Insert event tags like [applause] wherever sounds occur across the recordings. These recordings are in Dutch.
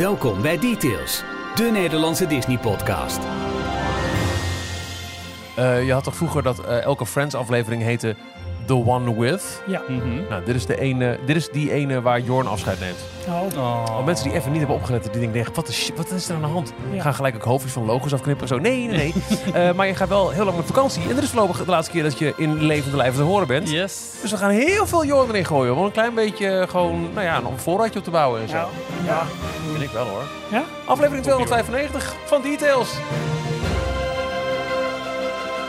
Welkom bij Details, de Nederlandse Disney-podcast. Eh, je had toch vroeger dat eh, elke Friends-aflevering heette The One With? Ja. Nou, dit is, de ene, dit is die ene waar Jorn afscheid neemt. Oh. Want mensen die even niet hebben opgelet, die denken, wat is, wat is er aan de hand? Ja. Gaan gelijk ook hoofdjes van logos afknippen. Zo, nee, nee, nee. [laughs] Eh, maar je gaat wel heel lang met vakantie. En dit is voorlopig de laatste keer dat je in levende lijven te horen bent. Yes. Dus we gaan heel veel Jorn erin gooien. Om een klein beetje gewoon, nou ja, een voorraadje op te bouwen en zo. Ja. ja. vind ik wel hoor. Ja? Aflevering 295 van Details.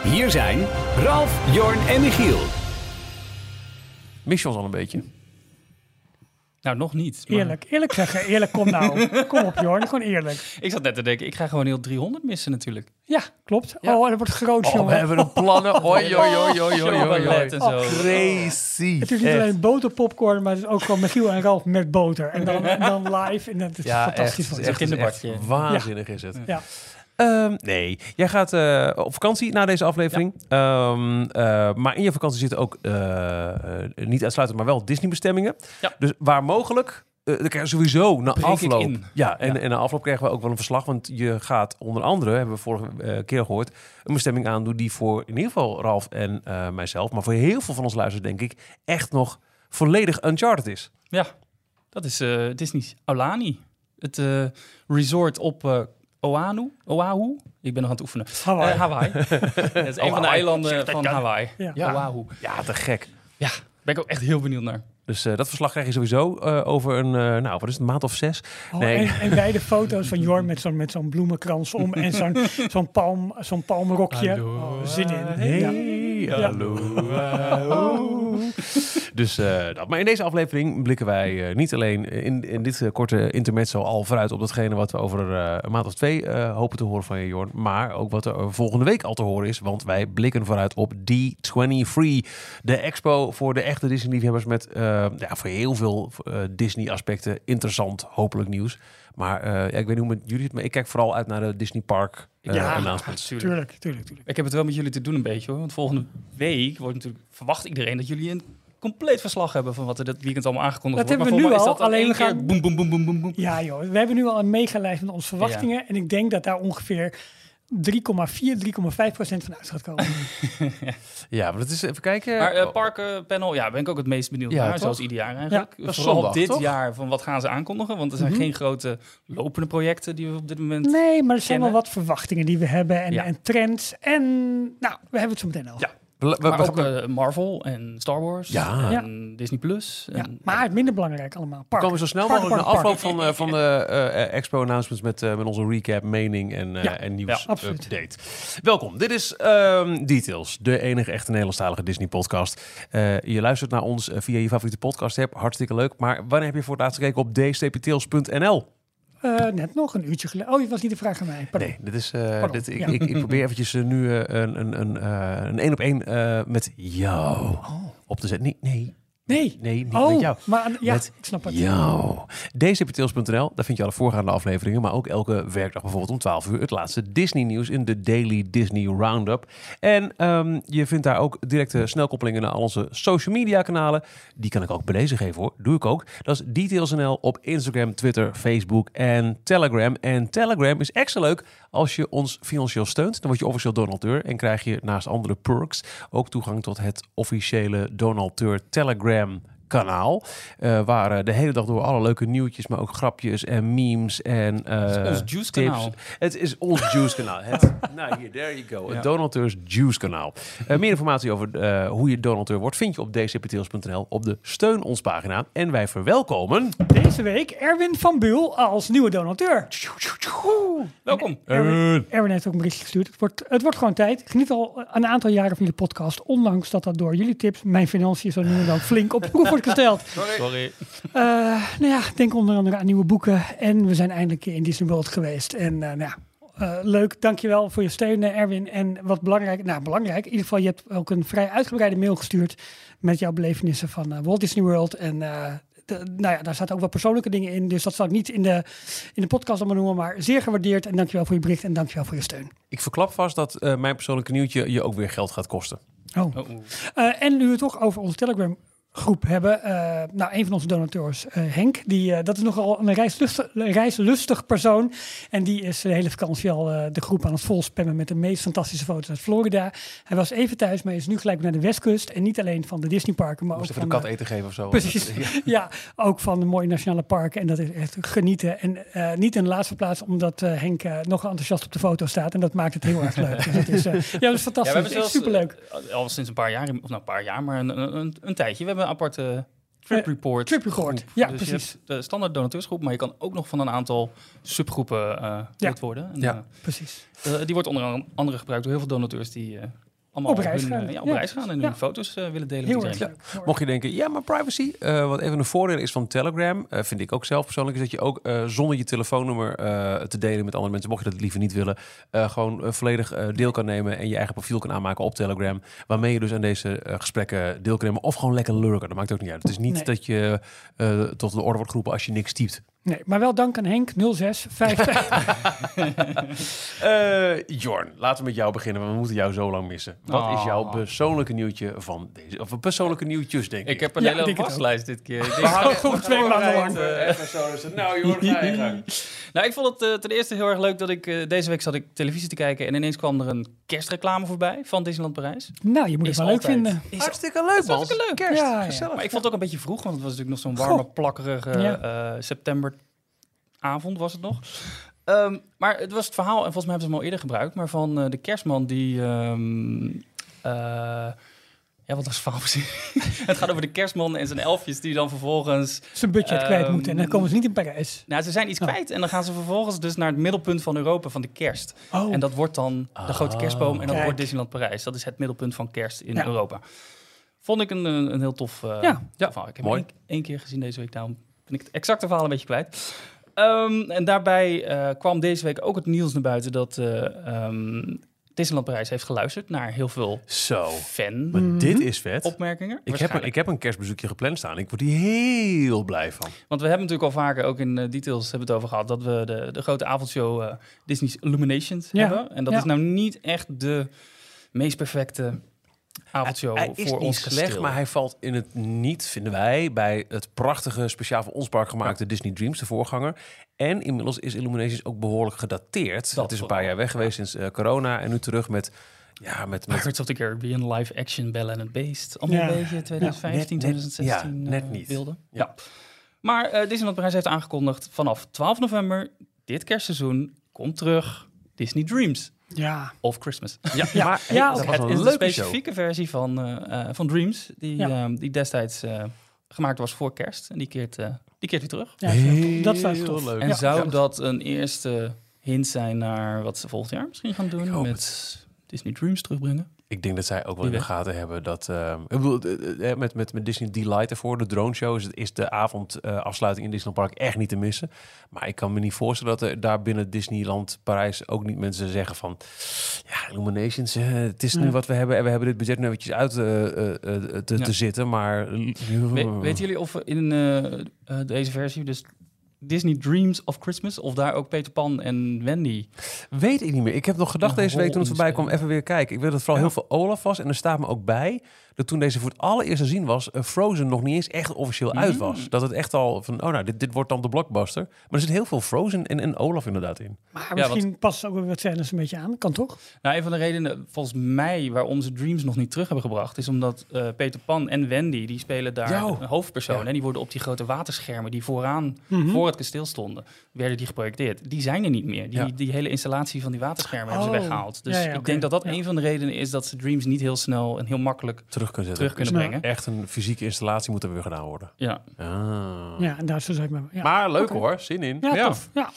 Hier zijn Ralf, Jorn en Michiel. Mis je ons al een beetje? Nou, nog niet. maar Eerlijk, eerlijk zeggen. Eerlijk, kom nou. Kom op, Jorn. Gewoon eerlijk. [laughs] Ik zat net te denken, ik ga gewoon heel 300 missen natuurlijk. Ja, klopt. Ja. Oh, dat wordt groot, Oh, jongen. we hebben een plannen. Oi, oi, oi, oi, oi. Crazy. Het is niet Echt. alleen boterpopcorn, maar het is ook gewoon Michiel en Ralf met boter. En dan, en [laughs] dan live. En dat is Ja, fantastisch. echt, van het is echt, kinderbakje. waanzinnig is het. Ja. Ehm, nee, jij gaat eh, op vakantie na deze aflevering. Ehm, eh, maar in je vakantie zitten ook eh, niet uitsluitend, maar wel Disney-bestemmingen. Ja. Dus waar mogelijk, je sowieso na Breek afloop. Ja, en, Ja. en na afloop krijgen we ook wel een verslag. Want je gaat onder andere, hebben we vorige keer gehoord, een bestemming aandoen die voor in ieder geval Ralf en mijzelf, maar voor heel veel van ons luisteren, denk ik, echt nog volledig Uncharted is. Ja, dat is Disney's Aulani. Het resort op Oahu. Oahu? Ik ben nog aan het oefenen. Hawaii. Eh, Hawaii. [laughs] Het is een van de eilanden van Hawaii. Ja. Ja. Oahu. Ja, te gek. Ja, ben ik ook echt heel benieuwd naar. Dus eh, dat verslag krijg je sowieso eh, over een, eh, nou, wat is het, een maand of zes. Oh, Nee. en, en wij de [laughs] foto's van Jorn met zo'n met zo'n bloemenkrans om en zo'n [laughs] zo'n palm, zo'n palmrokje. Hallo. Oh, zin in. Hey, Ja. hallo. hallo. Dus eh, dat. Maar in deze aflevering blikken wij eh, niet alleen in, in dit eh, korte intermezzo al vooruit op datgene wat we over een maand of twee eh, hopen te horen van je, Jorn. Maar ook wat er volgende week al te horen is. Want wij blikken vooruit op D23. De expo voor de echte Disney-liefhebbers met eh, ja, voor heel veel Disney-aspecten interessant, hopelijk nieuws. Maar eh, ja, ik weet niet hoe met jullie het, maar ik kijk vooral uit naar de Disney Park Ja. Tuurlijk, tuurlijk, tuurlijk. Ik heb het wel met jullie te doen een beetje hoor. Want volgende week wordt natuurlijk, verwacht iedereen dat jullie een compleet verslag hebben van wat er dit weekend allemaal aangekondigd Dat wordt. hebben we Maar nu al, dat alleen één we keer boem, boem, boem, boem, boem, boem. Ja joh, we hebben nu al een megalijst met onze verwachtingen. En ik denk dat daar ongeveer 3,4, 3,5 procent van uit gaat komen. [laughs] Ja, maar dat is even kijken. Maar eh parkenpanel, ja, ben ik ook het meest benieuwd Ja, naar. toch? Zoals ieder jaar eigenlijk. dat is Vooral zondag, dit toch? jaar, van wat gaan ze aankondigen? Want er zijn Mhm. geen grote lopende projecten die we op dit moment... Nee, maar er zijn wel wat verwachtingen die we hebben en, Ja. en trends. En nou, we hebben het zo meteen al. Ja. We- we- Maar we- ook eh, Marvel en Star Wars Ja. en Disney Plus. Ja, En, maar het minder belangrijk allemaal. we Parken. komen zo snel mogelijk na parken, afloop van, eh, van de eh, expo-announcements met, eh, met onze recap, mening en, eh Ja. en nieuws Ja, absoluut. update. Welkom, dit is ehm, Details, de enige echte Nederlandstalige Disney-podcast. Eh, je luistert naar ons via je favoriete podcast-app, hartstikke leuk. Maar wanneer heb je voor het laatst gekeken op dstptails.nl? Eh, net nog een uurtje geleden. Oh, het was niet de vraag aan mij. Pardon. Nee, dit is, eh, dit, ik, ja. ik, ik probeer eventjes eh, nu een een een eh, een één op één met jou op te zetten. Nee, nee, Nee. nee, niet oh, met jou. maar ja, Met ik snap het. Jou. DCPTils.nl, daar vind je alle voorgaande afleveringen, maar ook elke werkdag bijvoorbeeld om 12 uur het laatste Disney nieuws in de Daily Disney Roundup. En ehm, je vindt daar ook directe snelkoppelingen naar al onze social media kanalen. Die kan ik ook deze geven hoor, doe ik ook. Dat is Details.nl op Instagram, Twitter, Facebook en Telegram. En Telegram is extra leuk als je ons financieel steunt. Dan word je officieel donateur en krijg je naast andere perks ook toegang tot het officiële donateur Telegram kanaal. eh, waar eh, de hele dag door alle leuke nieuwtjes, maar ook grapjes en memes en eh, Het is ons Juice tips. kanaal. Het is ons Juice kanaal. Het, [laughs] nou hier, there you go. Ja. Het donateurs Juice kanaal. Meer informatie over eh, hoe je donateur wordt vind je op dcptails.nl op de steun ons pagina. En wij verwelkomen... Deze week Erwin van Buul als nieuwe donateur. Welkom. Erwin, Erwin heeft ook een berichtje gestuurd. Het wordt, het wordt gewoon tijd. Ik geniet al een aantal jaren van jullie podcast. Ondanks dat dat door jullie tips mijn financiën zo nu en dan flink op de proef wordt gesteld. Sorry. Eh, nou ja, ik denk onder andere aan nieuwe boeken. En we zijn eindelijk in Disney World geweest. En eh, nou ja, eh, leuk. Dankjewel voor je steun, Erwin. En wat belangrijk, nou belangrijk, in ieder geval, je hebt ook een vrij uitgebreide mail gestuurd met jouw belevenissen van Walt Disney World. En eh, de- nou ja, daar zaten ook wel persoonlijke dingen in. Dus dat zal ik niet in de, in de podcast allemaal noemen, maar zeer gewaardeerd. En dankjewel voor je bericht en dankjewel voor je steun. Ik verklap vast dat eh, mijn persoonlijke nieuwtje je ook weer geld gaat kosten. Oh. Oh. Eh, en nu we het toch over onze Telegram groep hebben. Eh, nou, een van onze donateurs, eh, Henk, die, eh, dat is nogal een reislustig, reislustig persoon. En die is de hele vakantie al de groep aan het volspammen met de meest fantastische foto's uit Florida. Hij was even thuis, maar is nu gelijk naar de westkust. En niet alleen van de Disneyparken, maar ook Moest even van de kat eten geven of zo. Precies. [laughs] Ja. ja, ook van de mooie nationale parken. En dat is echt genieten. En niet in de laatste plaats, omdat Henk nog enthousiast op de foto staat. En dat maakt het heel erg leuk. Dus het is, ja, dat is fantastisch. Ja, we hebben Echt zelfs, superleuk. al sinds een paar jaar, of nou een paar jaar, maar een, een, een, een tijdje. We hebben een aparte trip Eh, report. trip report, groep. ja, dus precies. De standaard donateursgroep, maar je kan ook nog van een aantal subgroepen eh lid worden. En, Ja. Precies. eh, eh, die wordt onder andere gebruikt door heel veel donateurs die allemaal Op reis hun, gaan. eh, ja, op Ja. reis gaan en Ja. hun foto's eh, willen delen Heel met erg iedereen. leuk. Mocht je denken, ja, maar privacy, eh, wat even een voordeel is van Telegram, eh, vind ik ook zelf persoonlijk, is dat je ook zonder je telefoonnummer eh, te delen met andere mensen, mocht je dat liever niet willen, eh, gewoon volledig eh, deel kan nemen en je eigen profiel kan aanmaken op Telegram, waarmee je dus aan deze gesprekken deel kan nemen of gewoon lekker lurken. Dat maakt ook niet uit. Het is niet Nee. dat je eh, tot de orde wordt geroepen als je niks typt. Nee, maar wel dank aan Henk 06 [laughs] Eh, Jorn, laten we met jou beginnen, want we moeten jou zo lang missen. Wat is Oh. jouw persoonlijke nieuwtje van deze, of persoonlijke nieuwtjes, denk ik? Ik heb een Ja, hele waslijst dit keer. Ik denk, twee maanden lang. eh, dus- Nou, Jorn, ga je gang. [laughs] Nou, ik vond het eh, ten eerste heel erg leuk dat ik eh, deze week zat ik televisie te kijken en ineens kwam er een kerstreclame voorbij van Disneyland Parijs. Nou, je moet het wel leuk vinden. Is Hartstikke leuk, man. hartstikke leuk. Kerst, Ja, ja. gezellig. Maar ik vond het ook een beetje vroeg, want het was natuurlijk nog zo'n warme, plakkerige Ja. Septemberavond was het nog. Ehm, maar het was het verhaal, en volgens mij hebben ze hem al eerder gebruikt, maar van eh, de kerstman die... ehm, eh, ja, wat was het verhaal precies? [laughs] het gaat over de kerstman en zijn elfjes die dan vervolgens... Zijn budget Ehm, kwijt moeten. En dan komen ze niet in Parijs. Nou, ze zijn iets Oh. kwijt en dan gaan ze vervolgens dus naar het middelpunt van Europa van de kerst. Oh, En dat wordt dan de grote kerstboom en dat Kijk. wordt Disneyland Parijs. Dat is het middelpunt van kerst in Ja. Europa. Vond ik een, een, heel tof, eh Ja. verhaal. Ik heb Mooi. één, één keer gezien deze week, daarom ben ik het exacte verhaal een beetje kwijt. Ehm, en daarbij eh, kwam deze week ook het nieuws naar buiten dat eh ehm, Disneyland Parijs heeft geluisterd naar heel veel Zo. fan Maar Mhm. dit is vet. opmerkingen. Ik heb, een, ik heb een kerstbezoekje gepland staan. Ik word hier heel blij van. Want we hebben natuurlijk al vaker, ook in eh, details hebben we het over gehad, dat we de, de grote avondshow eh, Disney's Illuminations Ja. hebben. En dat Ja. is nou niet echt de meest perfecte avondshow hij is voor niet ons slecht, kasteel. maar hij valt in het niet, vinden wij, bij het prachtige, speciaal voor ons park gemaakte Disney Dreams, de voorganger. En inmiddels is Illuminations ook behoorlijk gedateerd. Dat het is een paar jaar weg geweest sinds eh, corona en nu terug met, ja, met, met Pirates of the Caribbean, live action, Belle and Beast. Allemaal Ja. een beetje 2015, Net- net- 2016 ja, net eh, niet. beelden. Ja. Ja. Maar eh Disneyland Parijs heeft aangekondigd vanaf 12 november, dit kerstseizoen, komt terug Disney Dreams ja. of Christmas. Ja, Ja, maar ja, dat was Het een is de show. specifieke versie van, eh, eh, van Dreams, die, Ja. eh, die destijds eh, gemaakt was voor kerst. En die keert, eh, die keert weer terug. Ja, heel- dat is Heel tof. leuk. En Ja. zou Ja. dat een eerste hint zijn naar wat ze volgend jaar misschien gaan doen hoop met Disney Dreams terugbrengen? Ik denk dat zij ook wel in de gaten hebben dat... eh, ik bedoel, eh, eh, met, met, met Disney Delight ervoor, de drone show, is, het- is de avondafsluiting afsluiting in Disneyland Park echt niet te missen. Maar ik kan me niet voorstellen dat er daar binnen Disneyland Parijs ook niet mensen zeggen van... Ja, Illuminations, eh, het is nu wat we hebben en we hebben dit budget nu eventjes uit eh, eh, eh, te, Ja. te zitten, maar... We- weten jullie of in eh, eh, deze versie, dus Disney Dreams of Christmas, of daar ook Peter Pan en Wendy... Weet ik niet meer. Ik heb nog gedacht Een deze week toen het voorbij kwam, even weer kijken. Ik weet dat het vooral Ja. heel veel Olaf was. En er staat me ook bij dat toen deze voor het allereerst te zien was, eh, Frozen nog niet eens echt officieel uit Mm. was. Dat het echt al van, oh nou, dit, dit wordt dan de blockbuster. Maar er zit heel veel Frozen en, en Olaf inderdaad in. Maar misschien past ook weer wat scènes een beetje aan. Kan toch? Nou, een van de redenen, volgens mij, waarom ze Dreams nog niet terug hebben gebracht, is omdat eh, Peter Pan en Wendy, die spelen daar een hoofdpersoon. Ja. En die worden op die grote waterschermen die vooraan, Mhm. voor het kasteel stonden, werden die geprojecteerd. Die zijn er niet meer. Die, Ja. die hele installatie van die waterschermen hebben ze Oh. weggehaald. Dus Ja, ja, ik denk dat dat Ja. een van de redenen is dat ze Dreams niet heel snel en heel makkelijk Terug kunnen zetten. terug kunnen Ja. brengen. Echt een fysieke installatie moet er weer gedaan worden. Ja. Ah. Ja, en daar zou ik maar. Ja. Maar leuk hoor, zin in. Ja, tof. Ja.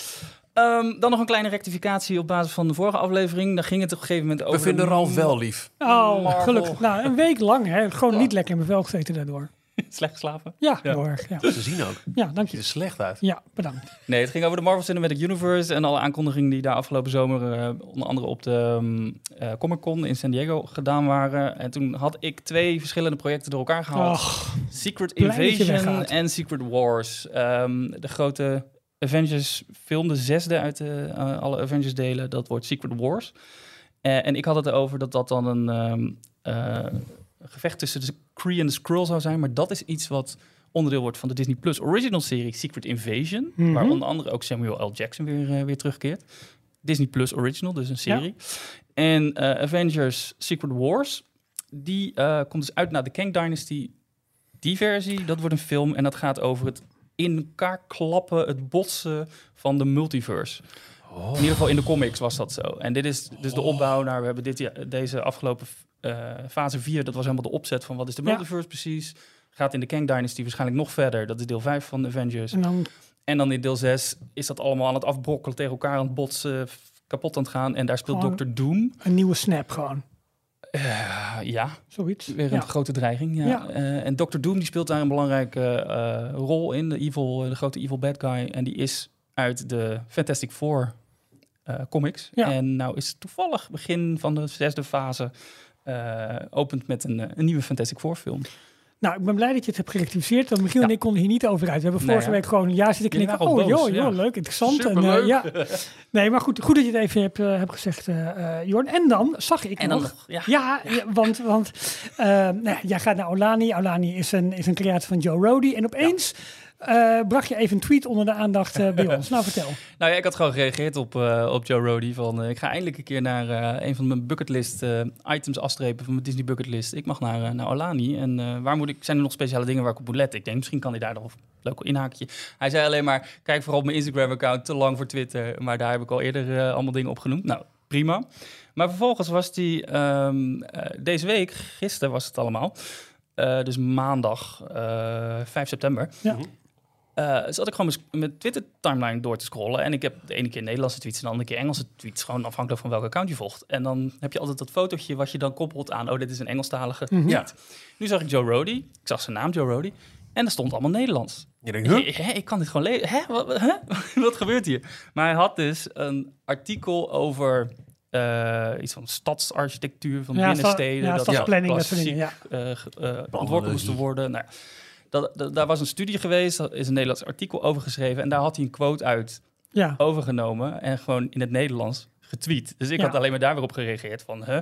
Ehm, dan nog een kleine rectificatie op basis van de vorige aflevering. Daar ging het op een gegeven moment over... We vinden de- Ralf wel lief. Oh, Marvel. gelukkig. Nou, een week lang. Hè. Gewoon niet lekker in mijn vel gezeten daardoor. [laughs] Slecht geslapen? Ja, Ja. heel erg. Ja, Ze zien ook. ja dank Ziet je. er slecht uit. Ja, bedankt. Nee, het ging over de Marvel Cinematic Universe en alle aankondigingen die daar afgelopen zomer eh, onder andere op de um, Comic Con in San Diego gedaan waren. En toen had ik twee verschillende projecten door elkaar gehaald. Och, Secret Invasion en Secret Wars. Ehm, de grote Avengers film, de zesde uit de, eh, alle Avengers delen, dat wordt Secret Wars. Eh, en ik had het erover dat dat dan een, ehm, eh, gevecht tussen de Kree en de Skrull zou zijn. Maar dat is iets wat onderdeel wordt van de Disney Plus original serie Secret Invasion. Mhm. Waar onder andere ook Samuel L. Jackson weer, eh, weer terugkeert. Disney Plus original, dus een serie. En eh, Avengers Secret Wars, die eh, komt dus uit naar de Kang Dynasty. Die versie, dat wordt een film en dat gaat over het in elkaar klappen, het botsen van de multiverse. In ieder geval in de comics was dat zo. En dit is dus de opbouw naar, we hebben dit, ja- deze afgelopen fase 4, dat was helemaal de opzet van wat is de Ja. multiverse precies. Gaat in de Kang Dynasty waarschijnlijk nog verder. Dat is deel 5 van de Avengers. En dan En dan in deel 6 is dat allemaal aan het afbrokkelen, tegen elkaar aan het botsen, kapot aan het gaan. En daar speelt Dr. Doom. een nieuwe snap gewoon. Eh, ja, Zoiets. weer een Ja. grote dreiging. Ja. Ja. Eh, en Dr. Doom die speelt daar een belangrijke eh, rol in, de, evil, de grote evil bad guy. En die is uit de Fantastic Four eh, comics. Ja. En nou is toevallig begin van de zesde fase eh, opent met een, eh, een nieuwe Fantastic Four film. Nou, ik ben blij dat je het hebt gerectificeerd. Want Michiel en ik konden hier niet over uit. We hebben vorige week gewoon een jaar zitten knikken. Oh, joh, joh, leuk, interessant. En, eh, ja. Nee, maar goed, goed dat je het even hebt, hebt gezegd, eh, Jorn. En dan zag ik En dan nog... nog, ja. Ja, ja, want, want nou jij gaat naar Olani. Olani is een, is een creatie van Joe Rody. En opeens eh, bracht je even een tweet onder de aandacht eh, bij ons. Nou, vertel. [laughs] Nou ja, ik had gewoon gereageerd op, eh, op Joe Rody. Van, eh, ik ga eindelijk een keer naar eh, een van mijn bucketlist items afstrepen van mijn Disney bucketlist. Ik mag naar, eh, naar Olani. En eh, waar moet ik, zijn er nog speciale dingen waar ik op moet letten? Ik denk, misschien kan hij daar nog een leuk inhaakje. Hij zei alleen maar, kijk vooral op mijn Instagram-account, te lang voor Twitter. Maar daar heb ik al eerder allemaal dingen op genoemd. Nou, prima. Maar vervolgens was die ehm, eh, deze week, gisteren was het allemaal, eh, dus maandag eh 5 september. Ja. Eh, zat ik gewoon mijn- Twitter-timeline door te scrollen. En ik heb de ene keer Nederlandse tweets en de andere keer Engelse tweets. Gewoon afhankelijk van welk account je volgt. En dan heb je altijd dat fotootje wat je dan koppelt aan... oh, dit is een Engelstalige Mhm. tweet. Nu zag ik Joe Rody. Ik zag zijn naam, Joe Rody. En er stond allemaal Nederlands. Je denkt, huh? Hè, ik kan dit gewoon lezen. Hè? Wat, wat- hè? [laughs] wat gebeurt hier? Maar hij had dus een artikel over... eh, iets van stadsarchitectuur van Ja, binnensteden. ja, dat stadsplanning, dat soort dingen. Ja. eh, ontworpen moesten worden. Nou, dat, dat- daar was een studie geweest, daar is een Nederlands artikel over geschreven. En daar had hij een quote uit ja. overgenomen en gewoon in het Nederlands getweet. Dus ik Ja. had alleen maar daar weer op gereageerd van... Huh,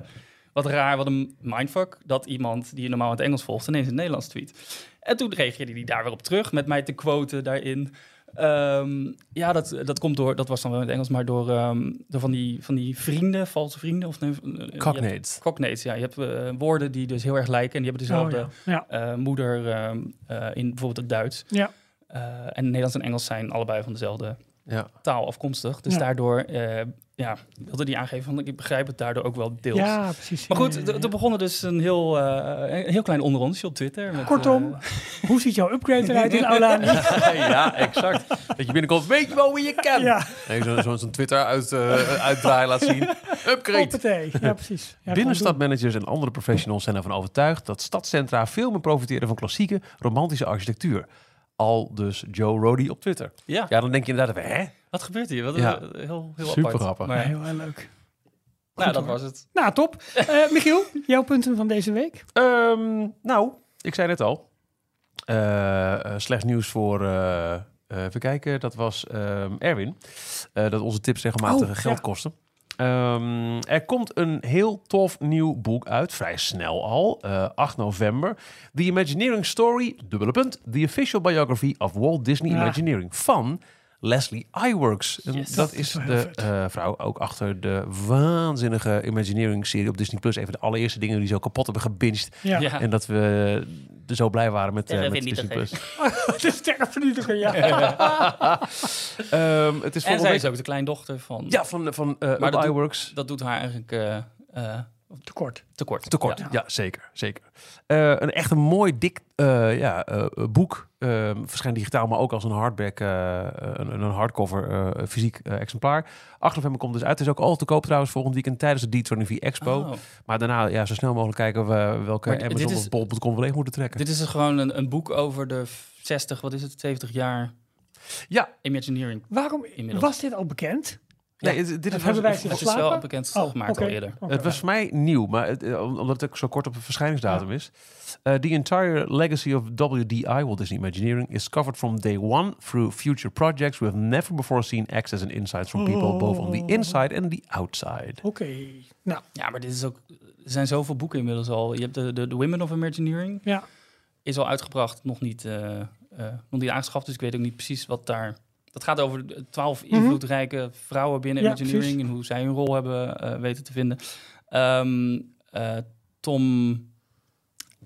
wat raar, wat een mindfuck, dat iemand die je normaal in het Engels volgt... ineens in het Nederlands tweet. En toen reageerde hij daar weer op terug met mij te quoten daarin... Ehm, ja, dat, dat komt door, dat was dan wel in het Engels, maar door, ehm, door van, die, van die vrienden, valse vrienden. Of nee, eh, hebt- Cognates. Cognates, ja. Je hebt eh, woorden die dus heel erg lijken en die hebben Oh, dezelfde ja. Ja. eh, moeder ehm, eh, in bijvoorbeeld het Duits. Ja. En Nederlands en Engels zijn allebei van dezelfde taal afkomstig. Dus daardoor ja, wilde die aangeven van ik begrijp het daardoor ook wel deels. ja, precies. Maar goed, er er begonnen dus een heel, eh, een heel klein onderrondje op Twitter. Met, Kortom, eh, [laughs] Hoe ziet jouw upgrade eruit in Olani? [laughs] ja, exact. Dat je binnenkomt, weet je wel wie je kent. ja, Nee, Zo'n zo, zo'n Twitter uit, eh uitdraai laat zien. Upgrade. hoppatee. Ja, precies. Ja, Binnenstadmanagers en andere professionals zijn ervan overtuigd dat stadcentra veel meer profiteren van klassieke romantische architectuur. Al dus Joe Rody op Twitter. ja, Ja, dan denk je inderdaad, hè? Wat gebeurt hier? Wat Ja. eh, heel, heel Super apart. grappig. Ja, Maar, heel, leuk. nou, dat hoor. was het. Nou, top. [laughs] Eh, Michiel, jouw punten van deze week? Ehm, nou, ik zei net al. eh, eh, slecht nieuws voor. eh, eh, even kijken, dat was ehm, Erwin. Eh, dat onze tips regelmatig Oh, geld ja. kosten. Ehm, er komt een heel tof nieuw boek uit, vrij snel al, eh, 8 november. The Imagineering Story, dubbele punt, The Official Biography of Walt Disney Ja. Imagineering van Leslie Iwerks. Yes. dat is de eh, vrouw ook achter de waanzinnige Imagineering-serie op Disney+. Plus. Even de allereerste dingen die zo kapot hebben gebinged. Ja, Ja. En dat we er zo blij waren met, eh, met Disney+. Plus. [laughs] de sterrenvernietiger, ja. [laughs] Ehm, het is En zij week... is ook de kleindochter van... Ja, van, van eh Maar dat doet- Iwerks. Dat doet haar eigenlijk eh, eh, Tekort. tekort. Tekort, Ja. ja, zeker. zeker. Eh, een echt een mooi, dik eh, ja, eh, boek. Eh, verschijnt digitaal, maar ook als een hardback, eh, een, een hardcover eh, fysiek eh, exemplaar. 8 november komt dus uit. Het is ook al te koop trouwens volgend weekend tijdens de D23 Expo. Oh. Maar daarna ja, zo snel mogelijk kijken we welke Maar Amazon is- of bol.com leeg moeten trekken. Dit is dus gewoon een, een boek over de 60, wat is het, 70 jaar Ja, Imagineering. Waarom Inmiddels. was dit al bekend? Nee, het- dit was, hebben wij Het is wel bekend Oh, gemaakt al eerder. Het was voor mij nieuw, maar het, eh, om- omdat het ook zo kort op het verschijningsdatum is. Uh, the entire legacy of WDI, Walt Disney Imagineering, is covered from day one through future projects we have never before seen access and insights from people both on the inside and the outside. Oké. Nou, Ja, maar dit is ook... Er zijn zoveel boeken inmiddels al. Je hebt de, de, de Women of Imagineering. ja. Is al uitgebracht, nog niet, eh, eh, nog niet aangeschaft. Dus ik weet ook niet precies wat daar... Dat gaat over de twaalf invloedrijke vrouwen binnen Ja, precies. en hoe zij hun rol hebben eh, weten te vinden. Ehm, eh, Tom...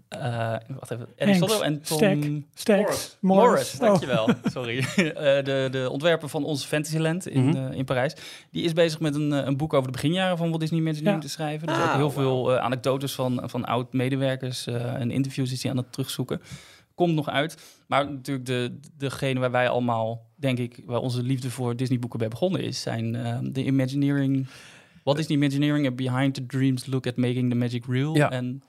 eh wacht even. Aristotle en Tom... Morris. Morris. Morris, Oh. dankjewel. [laughs] Sorry. Eh, de, de ontwerper van ons Fantasyland in, Mhm. in Parijs. Die is bezig met een, een boek over de beginjaren van Walt Disney Imagineering Ja. te schrijven. Dus Ah, ook heel wauw. veel eh, anekdotes van, van oud-medewerkers eh, en interviews is hij aan het terugzoeken. Komt nog uit. Maar natuurlijk de, degene waar wij allemaal, denk ik, waar onze liefde voor Disney boeken bij begonnen is, zijn eh, de Imagineering... Walt Disney Imagineering, a Behind the Dreams Look at Making the Magic Real. Ja. En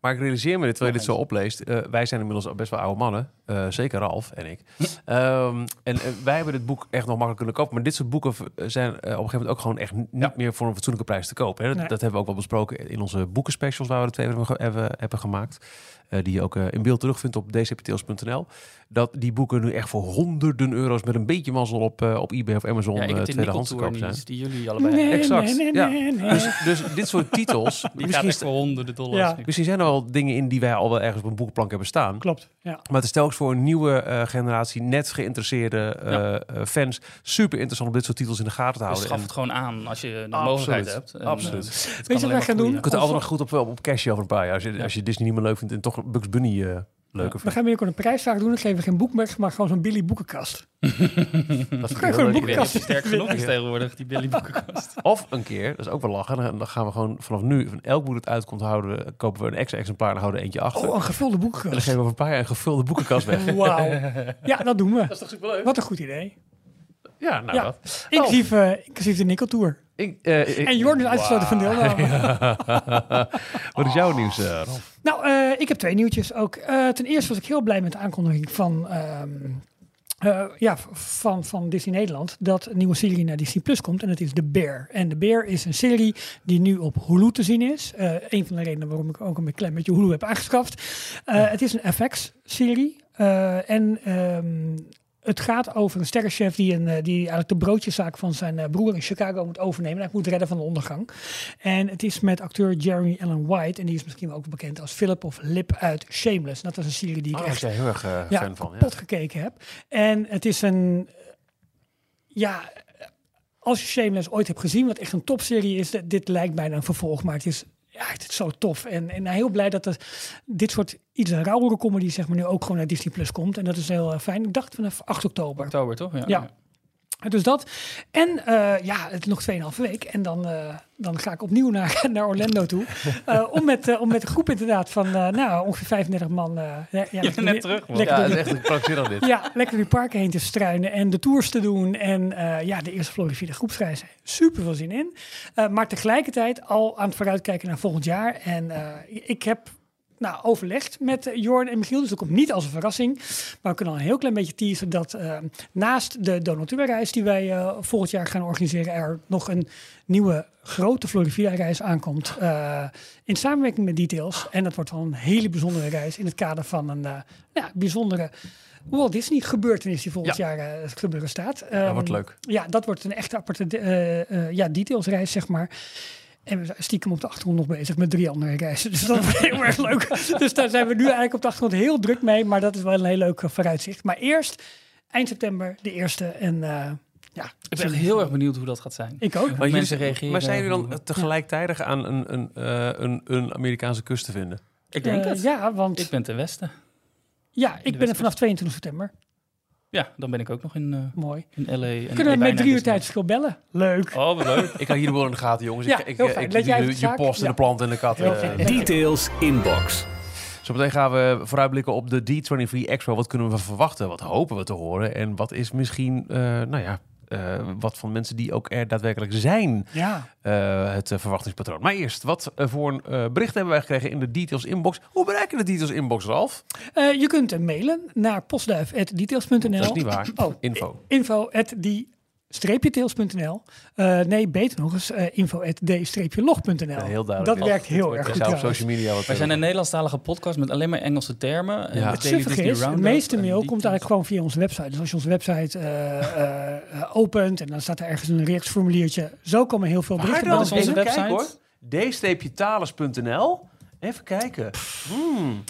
Maar ik realiseer me dit, terwijl je dit zo opleest. eh, wij zijn inmiddels al best wel oude mannen. eh, zeker Ralf en ik. Ehm, en eh, wij hebben dit boek echt nog makkelijk kunnen kopen. Maar dit soort boeken zijn eh, op een gegeven moment ook gewoon echt niet Ja. meer voor een fatsoenlijke prijs te kopen. Hè? Dat, Nee. dat hebben we ook wel besproken in onze boekenspecials waar we de twee hebben, hebben gemaakt. Eh, die je ook eh, in beeld terugvindt op dcptels.nl. Dat die boeken nu echt voor honderden euro's met een beetje mazzel op, eh, op eBay of Amazon ja, ik eh, tweedehands te koop zijn. niet, die jullie allebei Nee, hebben. Exact, nee, nee, ja. nee, nee. Dus, dus dit soort titels. [laughs] Die misschien, gaat is- echt voor honderden dollars. Ja. misschien zijn er wel dingen in die wij al wel ergens op een boekenplank hebben staan. Klopt. Ja. Maar het is telkens voor een nieuwe eh, generatie net geïnteresseerde Ja. fans super interessant om dit soort titels in de gaten te Dus houden. schaf En het gewoon aan als je de Absoluut. mogelijkheid hebt. En, Absoluut. Weet je wat wij gaan doen? je kunt er altijd nog goed op, op cash over een paar jaar. Als je, Ja. als je Disney niet meer leuk vindt en toch Bugs Bunny eh leuker We gaan binnenkort een prijsvraag doen. Dan geven we geen boek meer, maar gewoon zo'n Billy boekenkast. [laughs] Dat ik Gewoon heel een Ik die sterk genoeg is tegenwoordig, die Billy Boekenkast. [laughs] Of een keer, dat is ook wel lachen, dan, dan gaan we gewoon vanaf nu, van elk boek dat uitkomt, houden, kopen we een extra exemplaar en dan houden we eentje achter. Oh, een gevulde en dan boekenkast. geven we over een paar jaar een gevulde boekenkast weg. Wauw. [laughs] Ja, dat doen we. is toch superleuk? Wat een goed idee. Ja, nou Ja. dat. Inclusief, eh, inclusief de Nickel Tour. Ik, eh, ik- En Jorn is uitgesloten van deelname. [laughs] [laughs] Wat is jouw nieuws, eh, Ralf? Nou, eh, ik heb twee nieuwtjes ook. Ten eerste was ik heel blij met de aankondiging van, ehm, eh, ja, van, van Disney Nederland dat een nieuwe serie naar Disney Plus komt. En dat is The Bear. En The Bear is een serie die nu op Hulu te zien is. Een van de redenen waarom ik ook een klein beetje Hulu heb aangeschaft. Het is een FX-serie. Eh, en ehm, het gaat over een sterrenchef die, een, eh, die eigenlijk de broodjeszaak van zijn eh, broer in Chicago moet overnemen. En hij moet redden van de ondergang. En het is met acteur Jeremy Allen White. En die is misschien ook bekend als Philip of Lip uit Shameless. Dat was een serie die ik Oh, echt heel erg eh, ja, fan van. Ja. gekeken heb. En het is een... Ja, als je Shameless ooit hebt gezien, wat echt een topserie is, dit lijkt bijna een vervolg, maar het is, ja, het is zo tof. En, en heel blij dat er dit soort iets rauwere comedy zeg maar nu ook gewoon naar Disney Plus komt. En dat is heel eh, fijn. Ik dacht vanaf 8 oktober. Oktober, toch? Ja. Ja. Dus dat. En eh, ja, het is nog 2,5 week. En dan, eh, dan ga ik opnieuw naar, [laughs] naar Orlando toe. Eh, om, met, om met een groep inderdaad van eh, nou, ongeveer 35 man. eh, ja, ja, net terug, man. Lekker Ja, is die- echt krankzinnig dit. ja, lekker die parken heen te struinen en de tours te doen. En eh, ja, de eerste Florida groepsreis. Super veel zin in. Eh, maar tegelijkertijd al aan het vooruitkijken naar volgend jaar. En eh, ik heb nou, overlegd met eh, Jorn en Michiel. Dus dat komt niet als een verrassing. Maar we kunnen al een heel klein beetje teasen dat eh, naast de donatuurreis die wij eh, volgend jaar gaan organiseren, er nog een nieuwe grote Florida-reis aankomt. in samenwerking met Details. En dat wordt wel een hele bijzondere reis in het kader van een eh, ja, bijzondere Walt Disney gebeurtenis die volgend jaar gebeuren staat. Dat Ehm, wordt leuk. Ja, dat wordt een echte aparte ja, detailsreis, zeg maar. En we zijn stiekem op de achtergrond nog bezig met drie andere reizen. Dus dat wordt heel erg leuk. Dus daar zijn we nu eigenlijk op de achtergrond heel druk mee. Maar dat is wel een heel leuk eh, vooruitzicht. Maar eerst eind september de eerste. En eh, ja, Ik ben echt heel erg benieuwd hoe dat gaat zijn. ik ook. Hoe Maar, mensen jullie- reageren. maar zijn jullie dan tegelijkertijd aan een, een, eh, een, een Amerikaanse kust te vinden? Ik denk het. Ja, want Ik ben ten westen. ja, ik ben er vanaf 22 september. Ja, dan ben ik ook nog in, eh, Mooi. in LA. En Kunnen we met drie uur tijdverschil bellen? Leuk. Oh, wat leuk. Ik ga hier de boel in de gaten, jongens. Ja, ik, ik, heel fijn. ik Let jij je, je zaak? post en Ja. de plant en de kat. Eh. Details inbox. Zometeen gaan we vooruitblikken op de D23 Expo. Wat kunnen we verwachten? Wat hopen we te horen? En wat is misschien, eh, nou ja, wat van mensen die ook er daadwerkelijk zijn, Ja. eh, het eh, verwachtingspatroon. Maar eerst, wat eh, voor een eh, bericht hebben wij gekregen in de Details Inbox? Hoe bereiken de Details Inbox, Ralf? Eh, je kunt mailen naar postduif.details.nl. Dat is niet waar. Oh, Info. info at die d-tails.nl. Eh, nee, beter nog eens uh, info.d-log.nl. Ja, heel duidelijk. Dat werkt heel erg goed op social media wat Wij zijn een Nederlandstalige podcast met alleen maar Engelse termen. En Ja. Het suffige is, de meeste mail komt eigenlijk gewoon via onze website. Dus als je onze website eh, eh, eh, opent en dan staat er ergens een reactieformuliertje. Zo komen heel veel berichten. dan? binnen. Wat is onze Even kijken, website? hoor. d-talers.nl. Even kijken. Hmm.